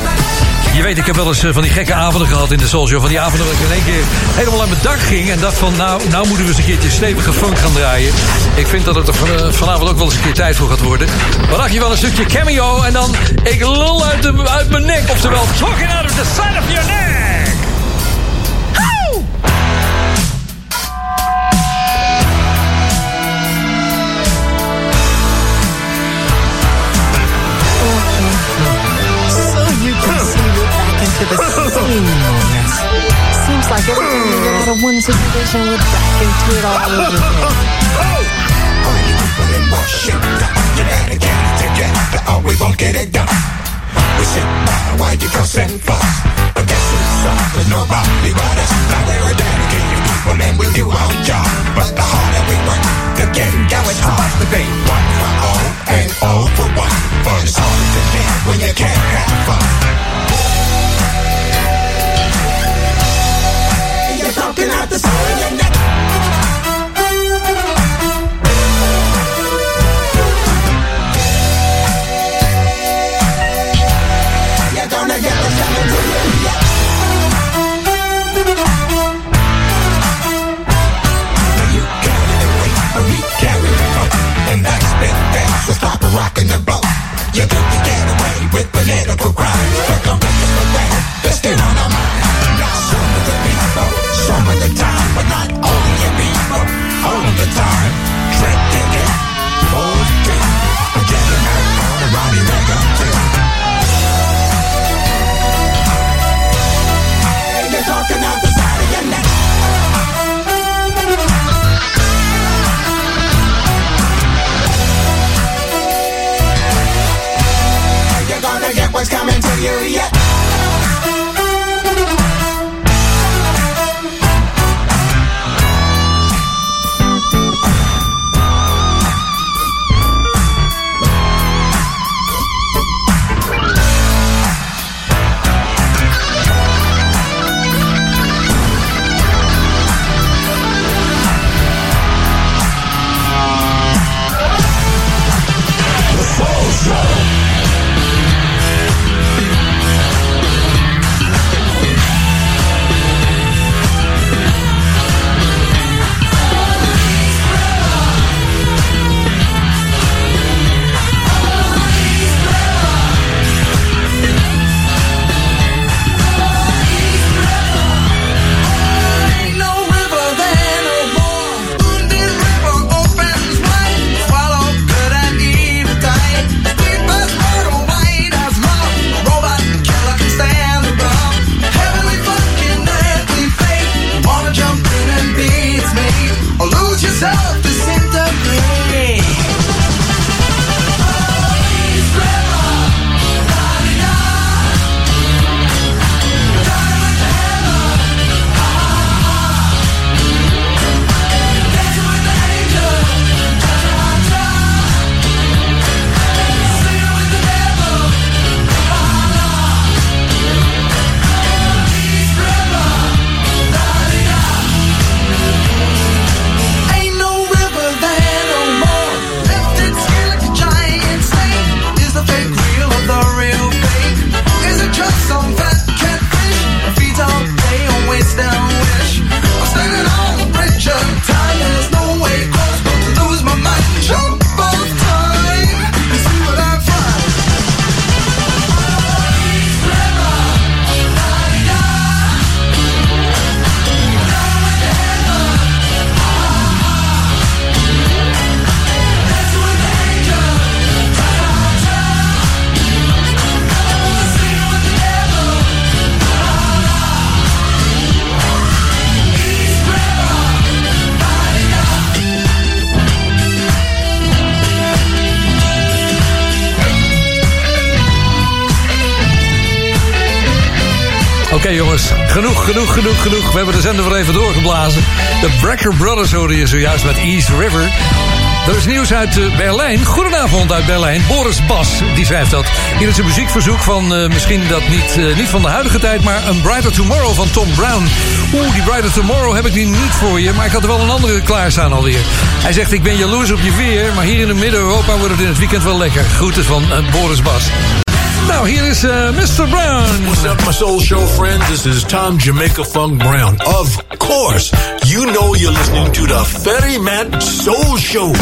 Je weet, ik heb wel eens eh, van die gekke avonden gehad in de Soul Show. Van die avonden dat ik in één keer helemaal aan mijn dak ging. En dacht van, nou, nou moeten we eens een keertje stevige funk gaan draaien. Ik vind dat het er eh, vanavond ook wel eens een keer tijd voor gaat worden. Wat dacht je wel een stukje cameo en dan ik lul uit, de, uit mijn nek. Oftewel, talking out of the side of your neck. Seems like every time we get out of one situation, we're back into it all over again. You gotta get it together or we won't get it done. We sit by while you fuss and fuss. But guess who's up with nobody but us? Now we're dedicated people and we do our job. But the harder we work, the getting gets hard. to be one for all and all for one. But it's hard to live when you can't have fun. You're the gonna get coming to you. Carry the the. And there, so stop rocking the boat. You get away with coming to you, yeah. Genoeg, genoeg, genoeg. We hebben de zender weer even doorgeblazen. De Brecker Brothers hoorde je zojuist met East River. Er is nieuws uit eh, Berlijn. Goedenavond uit Berlijn. Boris Bas, die schrijft dat. Hier is een muziekverzoek van eh, misschien dat niet, eh, niet van de huidige tijd... maar een Brighter Tomorrow van Tom Brown. Oeh, die Brighter Tomorrow heb ik nu niet voor je... maar ik had er wel een andere klaarstaan alweer. Hij zegt, ik ben jaloers op je weer... maar hier in Midden-Europa wordt het in het weekend wel lekker. Groeten van Boris Bas. Nou, hier is eh, Mr. Brown. What's up, my soul show friends? This is Tom Jamaica Funk Brown. Of course, you know you're listening to the Ferry Matt Soul Show.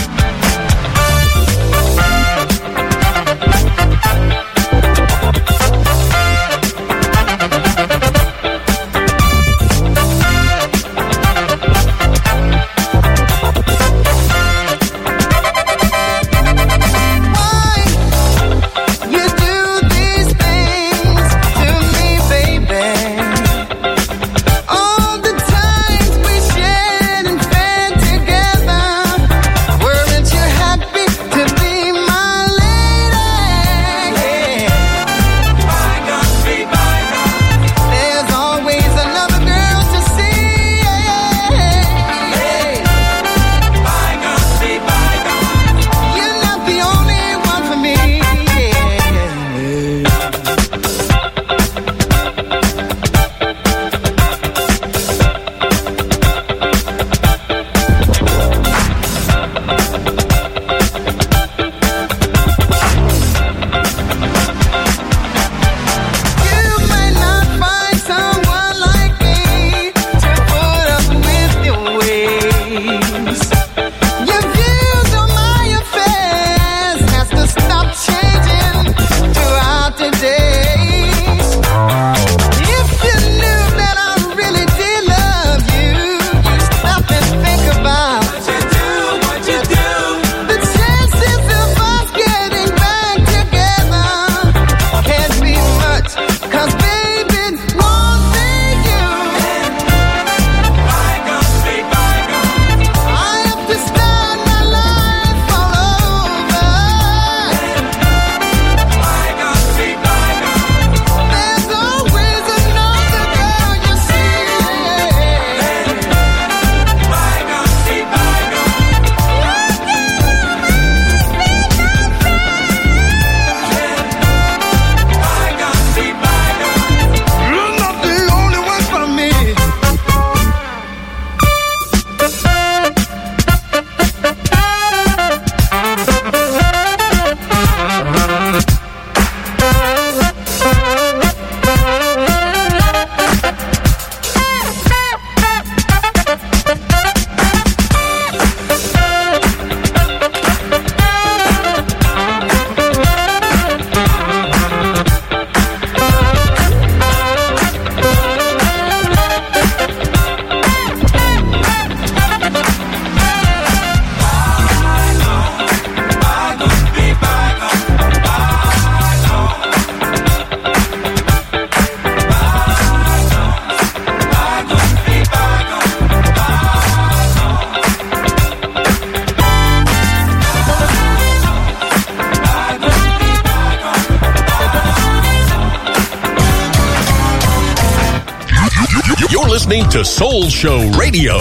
Soul Show Radio.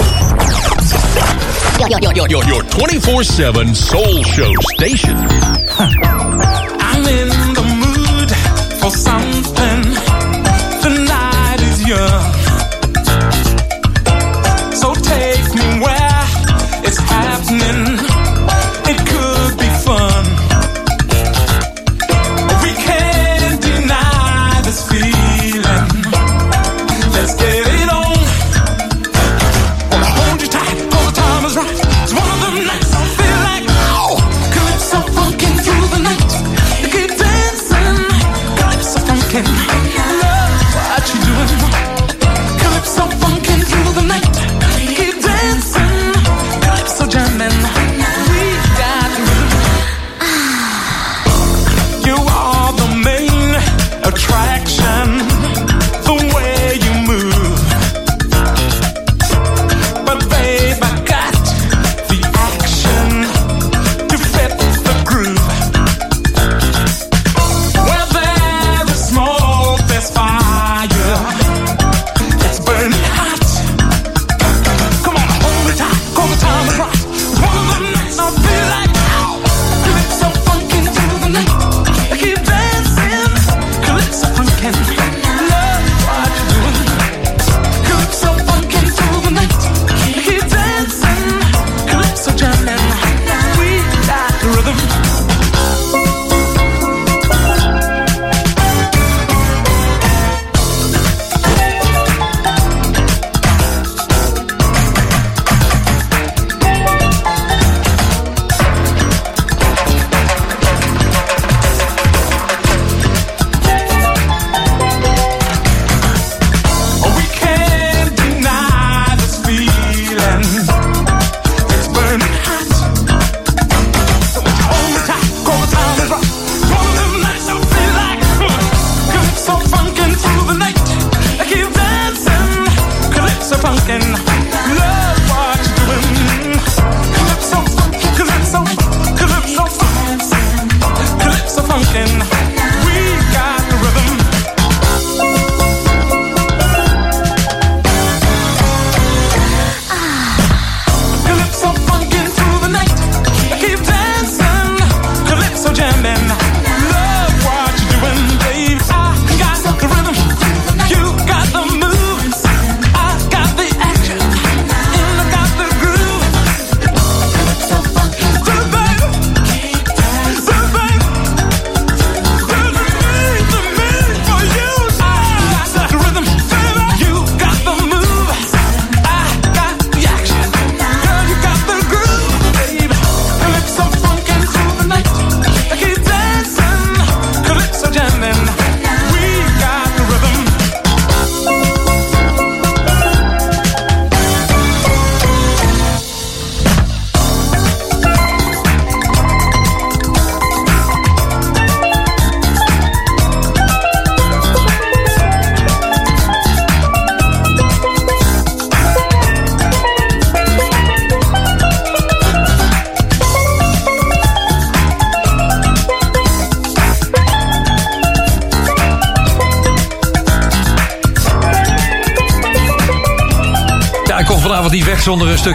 Your 24 7 Soul Show station. Huh.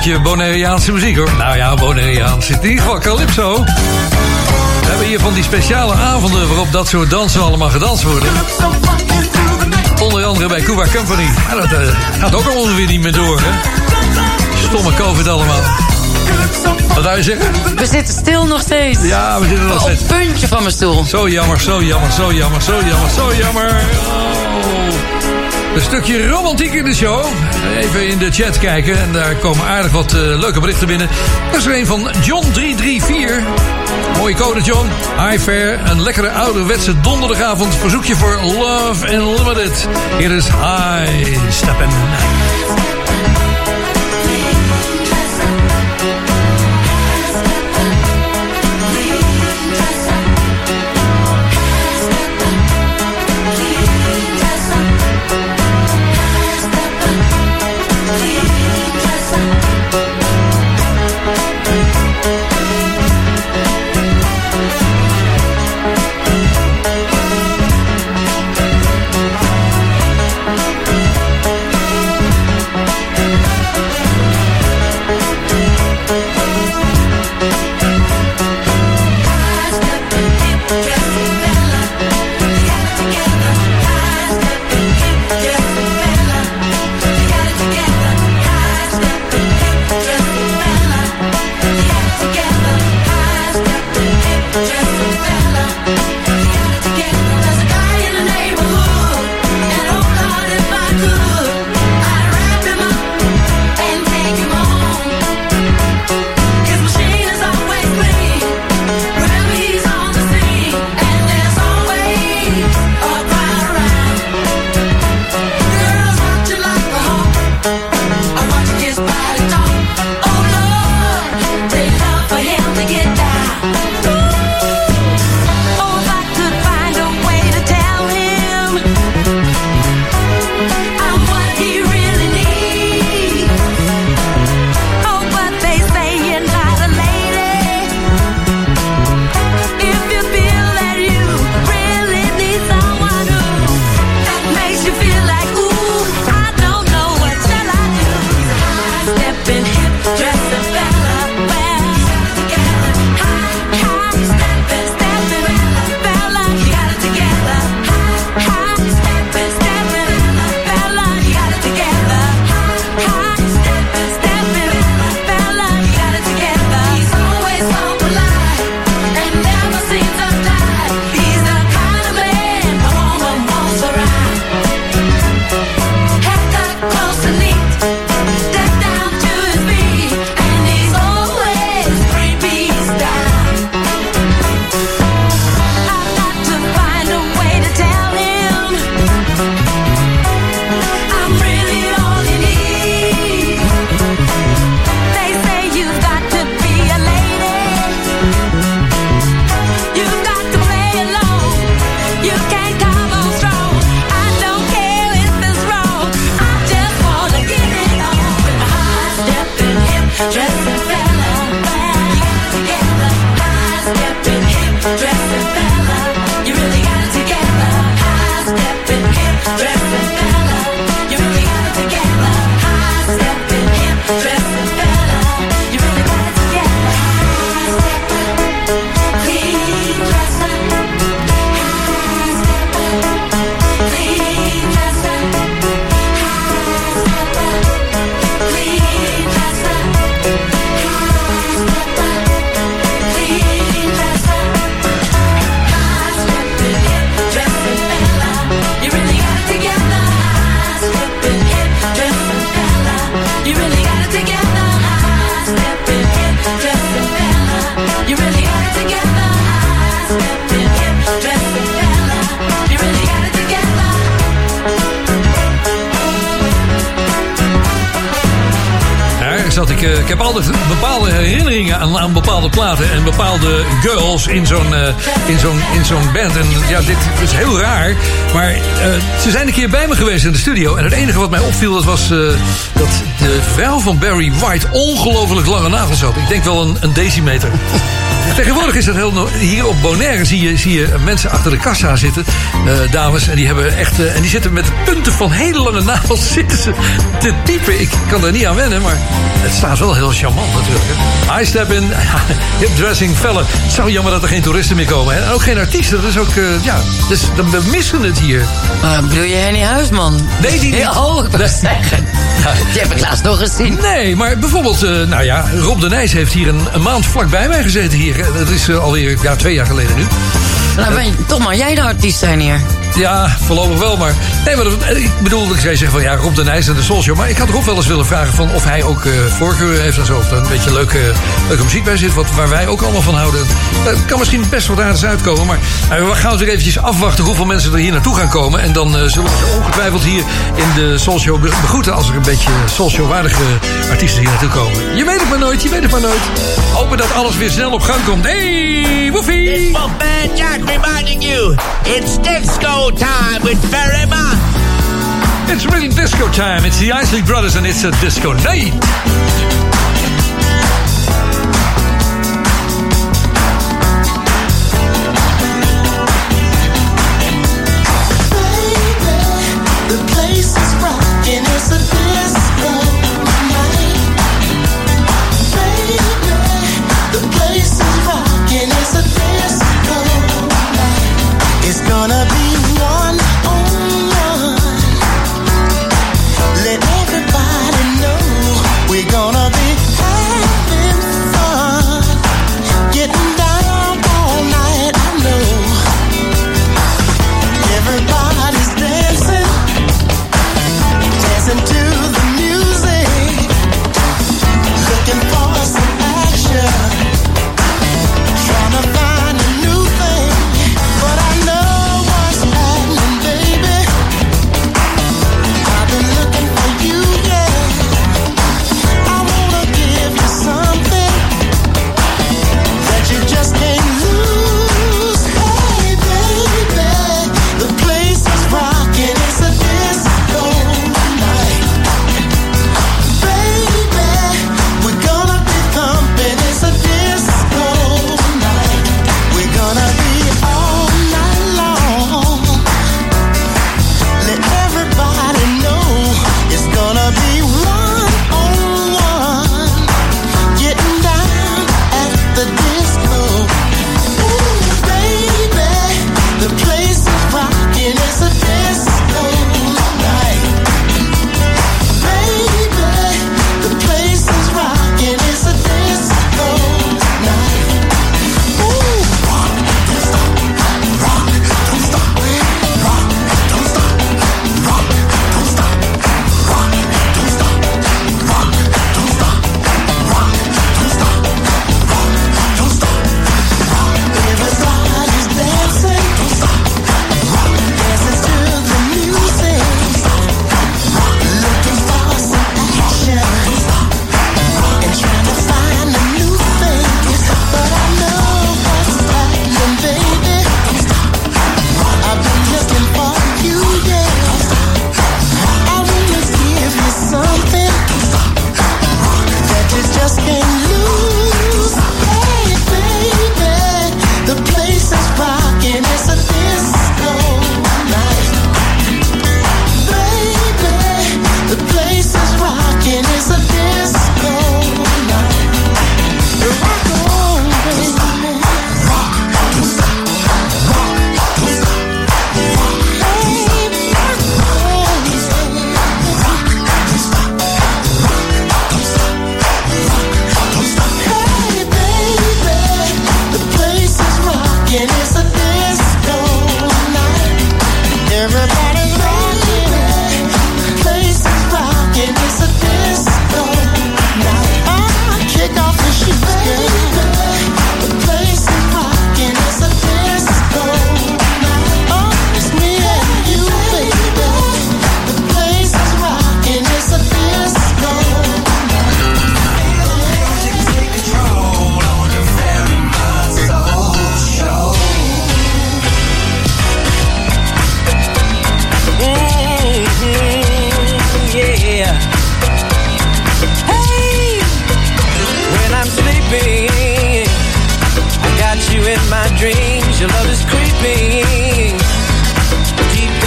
stukje Bonaireaanse muziek hoor. Nou ja, Bonariaanse In ieder geval Calypso. We hebben hier van die speciale avonden waarop dat soort dansen allemaal gedanst worden. Onder andere bij Cuba Company. Dat eh, gaat ook al weer niet meer door, hè? Stomme COVID allemaal. Wat zou je zeggen? We zitten stil nog steeds. Ja, we zitten nog steeds. Op puntje van mijn stoel. Zo jammer, zo jammer, zo jammer, zo jammer, zo jammer. Oh. Een stukje romantiek in de show. Even in de chat kijken. En daar komen aardig wat eh, leuke berichten binnen. Dat is er een van John334. Mooie code, John. High fair. Een lekkere ouderwetse donderdagavond. Verzoekje voor Love Unlimited. Hier is High Steppen. In de studio. En het enige wat mij opviel, dat was eh, dat de vrouw van Barry White ongelooflijk lange nagels had. Ik denk wel een, een decimeter. Tegenwoordig is dat heel... Hier op Bonaire zie je, zie je mensen achter de kassa zitten. eh, dames. En die, hebben echt, eh, en die zitten met punten van hele lange nagels <laughs> zitten ze te typen. Ik kan daar niet aan wennen, maar het staat wel heel charmant natuurlijk. Hè. I step in, <laughs> hip dressing fella. Het zou jammer dat er geen toeristen meer komen. hè. En ook geen artiesten. Dat is ook, eh, ja, dus dan- we missen het hier. Uh, bedoel je Henny Huisman? Nee, die niet. Ja, oh, ik wou zeggen. <laughs> Die heb ik laatst nog gezien. Nee, maar bijvoorbeeld, eh, nou ja, Rob de Nijs heeft hier een, een maand vlakbij mij gezeten hier. Eh, Dat is eh, alweer ja, twee jaar geleden nu. Nou, ben je, toch maar jij de artiest zijn hier. Ja, voorlopig wel, maar... Nee, maar ik bedoel, ik zei zeggen van ja, Rob de Nijs en de Soul Show. Maar ik had Rob wel eens willen vragen van of hij ook eh voorkeur heeft en zo. Of er een beetje leuke, leuke muziek bij zit, wat, waar wij ook allemaal van houden. Dat kan misschien best wat aardigs uitkomen. Maar we gaan natuurlijk eventjes afwachten hoeveel mensen er hier naartoe gaan komen. En dan eh, zullen we ongetwijfeld hier in de Soul Show be- begroeten... als er een beetje Soul Show-waardige artiesten hier naartoe komen. Je weet het maar nooit, je weet het maar nooit. Hopen dat alles weer snel op gang komt. Hey, woefie! Buckman Jack reminding you, it's disco time with Barry Man. It's really disco time. It's the Isley Brothers and it's a disco night.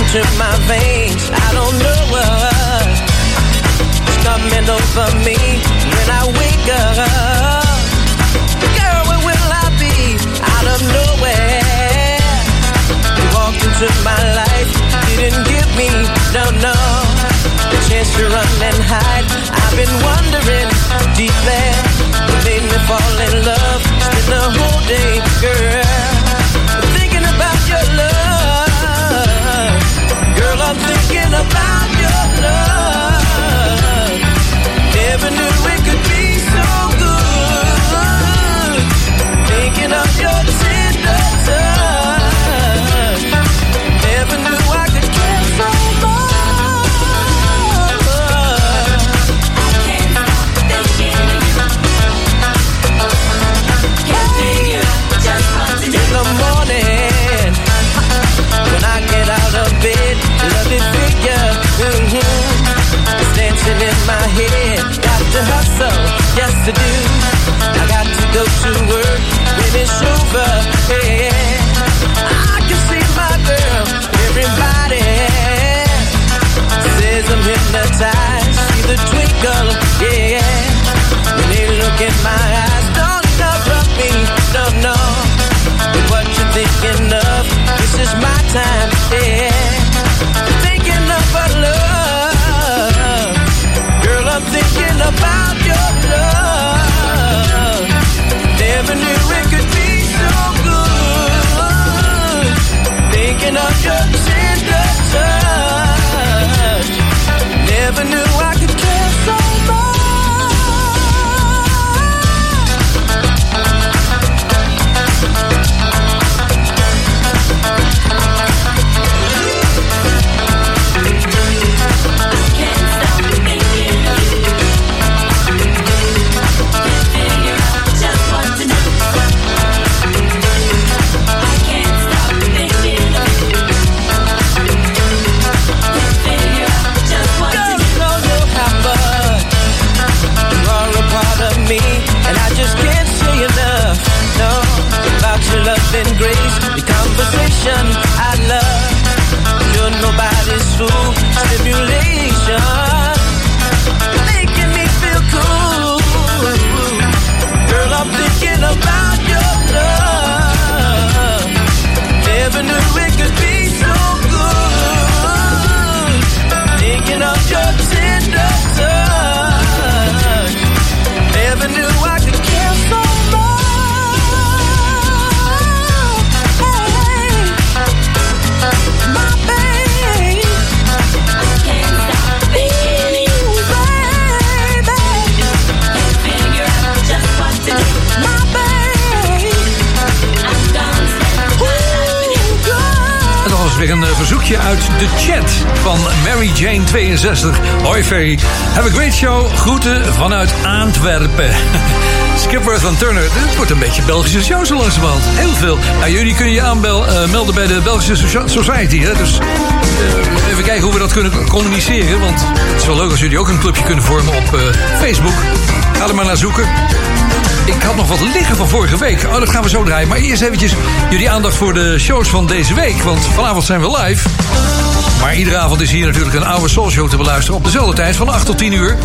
Into my veins. I don't know what's coming over me when I wake up. Girl, where will I be? Out of nowhere. You walked into my life, didn't give me no no the chance to run and hide. I've been wondering deep there, what made me fall in love. Spend the whole day, girl, I'm thinking about head. Got to hustle, yes I do. I got to go to work when it's weer een eh, verzoekje uit de chat van Mary Jane 62. Hoi Ferry, have a great show. Groeten vanuit Antwerpen. <laughs> Skipworth van Turner. Dit wordt een beetje Belgische show zo langzamerhand. Heel veel. Nou, jullie kunnen je aanmelden bij de Belgische Society. Hè? Dus eh, even kijken hoe we dat kunnen communiceren. Want het is wel leuk als jullie ook een clubje kunnen vormen op eh, Facebook. Ga er maar naar zoeken. Ik had nog wat liggen van vorige week. Oh, dat gaan we zo draaien. Maar eerst eventjes jullie aandacht voor de shows van deze week. Want vanavond zijn we live. Maar iedere avond is hier natuurlijk een oude soulshow te beluisteren... op dezelfde tijd van 8 tot 10 uur.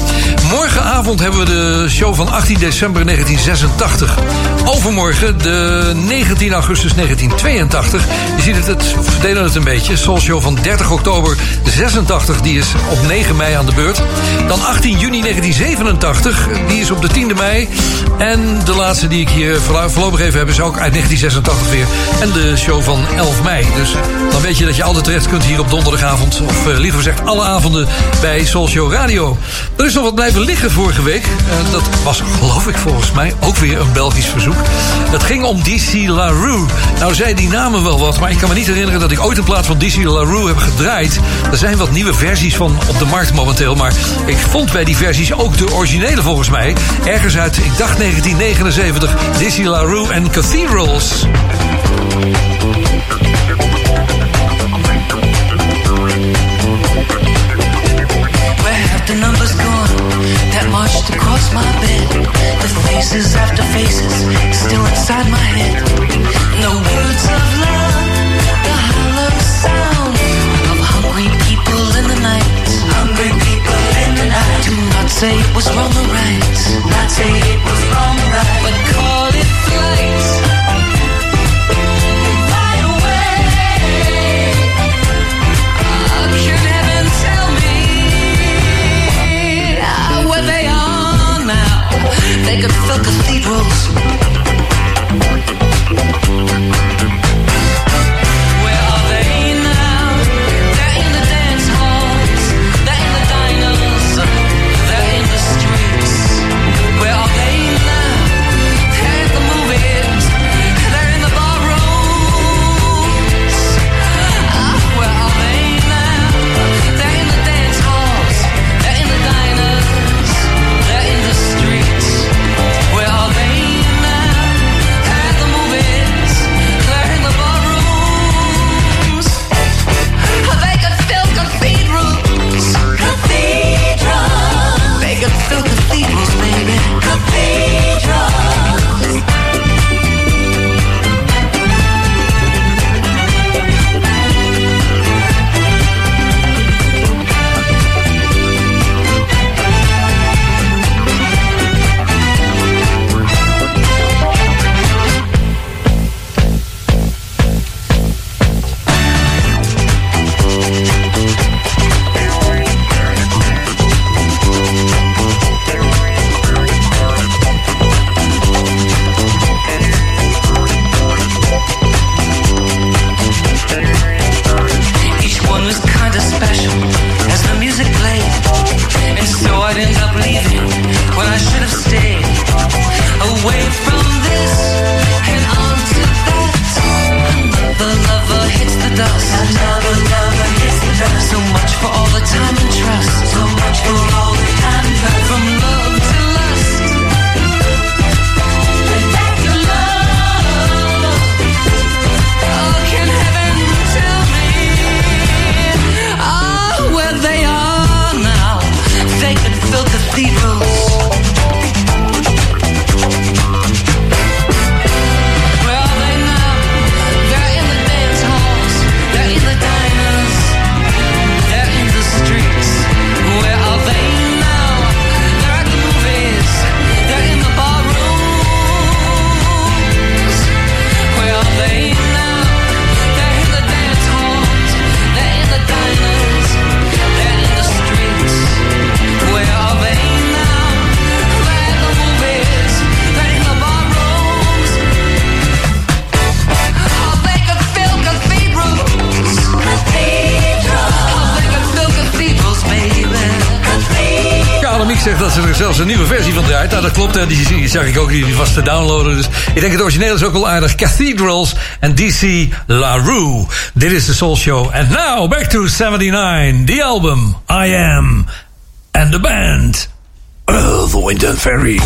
Morgenavond hebben we de show van 18 december 1986. Overmorgen de 19 augustus 1982. Je ziet het, het verdelen het een beetje. Soulshow van 30 oktober 86, die is op 9 mei aan de beurt. Dan 18 juni 1987, die is op de 10e mei. En de laatste die ik hier voorlo- voorlopig even heb... is ook uit 1986 weer. En de show van 11 mei. Dus dan weet je dat je altijd terecht kunt hier op donderdagavond. Of eh, liever gezegd alle avonden bij Soul Show Radio. Er is nog wat blijven liggen vorige week. Eh, dat was geloof ik volgens mij ook weer een Belgisch verzoek. Het ging om DC LaRue. Nou zei die namen wel wat, maar ik kan me niet herinneren... dat ik ooit een plaat van DC LaRue heb gedraaid. Er zijn wat nieuwe versies van op de markt momenteel... maar ik vond bij die versies ook de originele volgens mij. Ergens uit, ik dacht 1979, DC LaRue en Cathedrals. The numbers gone that marched across my bed. The faces after faces still inside my head. No words of love, the hollow sound of hungry people in the night. Hungry people in the night. Do not say it was wrong or right. Not say it was wrong or right. But call They could fill cathedrals. zegt dat ze er zelfs een nieuwe versie van draait. Nou, dat klopt. Hè. Die zag ik ook. Die was te downloaden. Dus ik denk het origineel is ook wel aardig. Cathedrals en DC LaRue. Dit is de Soul Show. And now, back to 79. The album I Am. And the band. Earth, Wind and Fairy.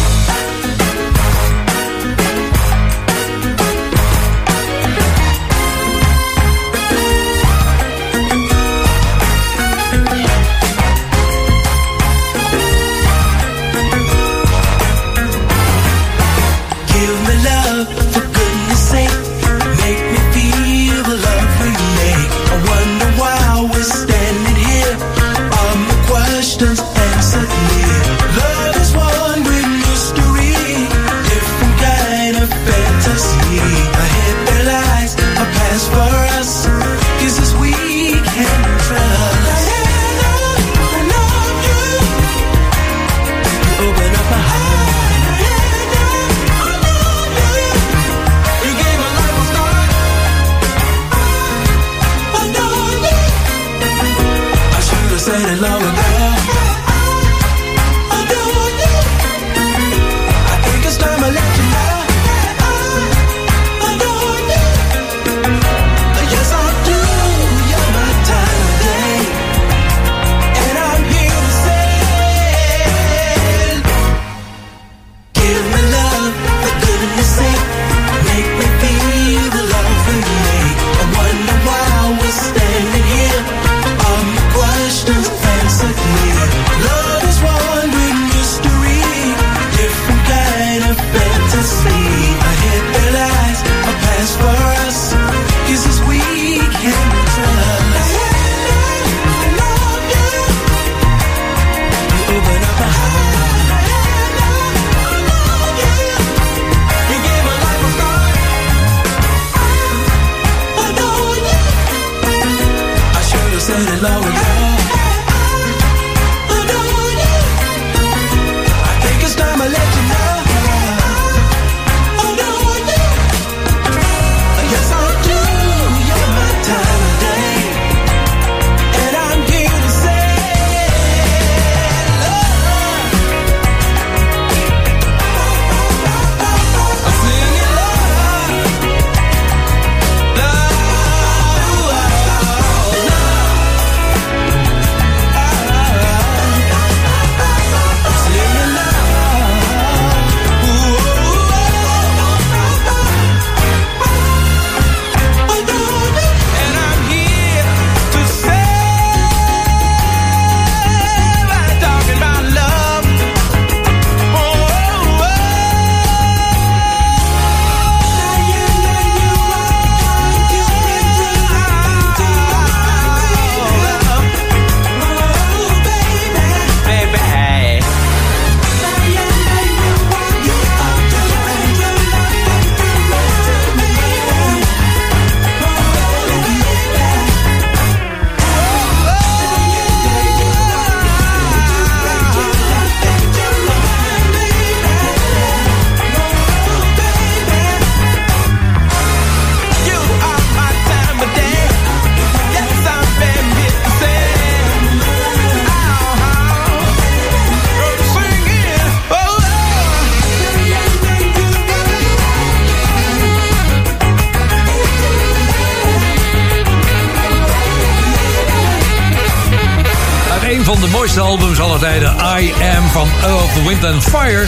I Am van Earth, Wind and Fire.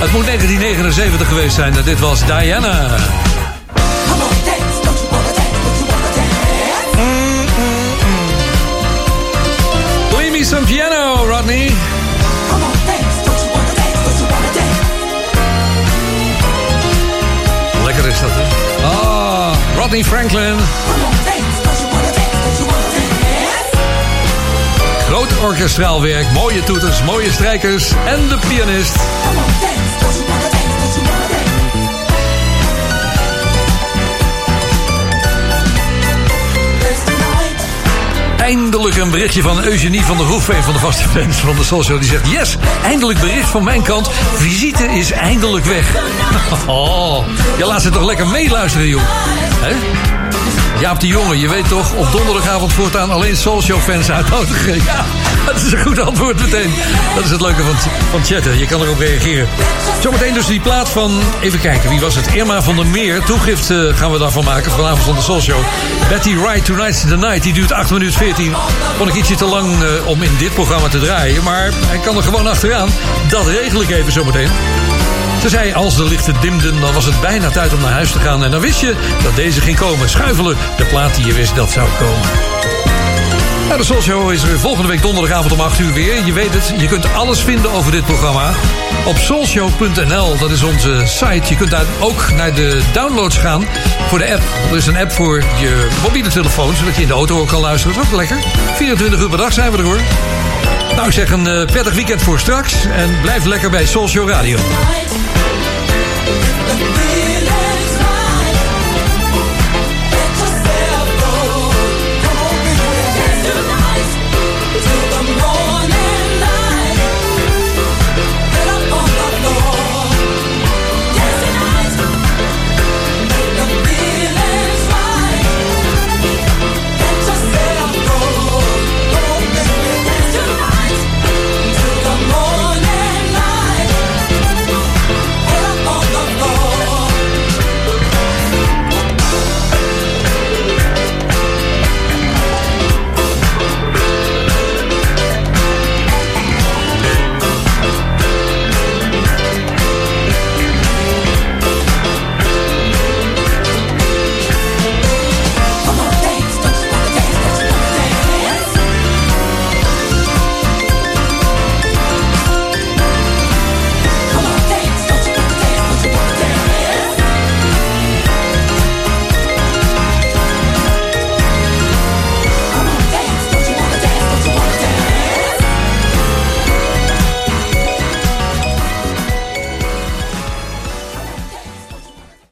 Het moet 1979 geweest zijn. Dit was Diana. Play me some piano, Rodney. Lekker is dat, hè? Ah, Rodney Franklin. Groot orkestraal werk, mooie toeters, mooie strijkers en de pianist. Eindelijk een berichtje van Eugenie van der Hoef, van de vaste fans van de Show. Die zegt, yes, eindelijk bericht van mijn kant. Visite is eindelijk weg. <laughs> Oh, je laat ze toch lekker meeluisteren, joh. Jaap de Jonge, je weet toch, op donderdagavond voortaan alleen Soul Show fans uitnodigen. Ja, dat is een goed antwoord meteen. Dat is het leuke van, van chatten, je kan erop reageren. Zometeen dus die plaat van, even kijken, wie was het? Irma van der Meer. Toegift eh, gaan we daarvan maken vanavond van de Soul Show. Betty Wright, Tonight's the Night, die duurt 8 minuten 14. Vond ik ietsje te lang eh, om in dit programma te draaien. Maar hij kan er gewoon achteraan. Dat regel ik even zometeen. Ze zei, als de lichten dimden, dan was het bijna tijd om naar huis te gaan. En dan wist je dat deze ging komen. Schuifelen, de plaat die je wist dat zou komen. Nou, de Soul Show is er volgende week donderdagavond om 8 uur weer. Je weet het, je kunt alles vinden over dit programma op soulshow.nl. Dat is onze site. Je kunt daar ook naar de downloads gaan voor de app. Er is een app voor je mobiele telefoon, zodat je in de auto ook kan luisteren. Dat is ook lekker. 24 uur per dag zijn we er hoor. Nou, ik zeg een eh, prettig weekend voor straks. En blijf lekker bij Soul Show Radio. Let me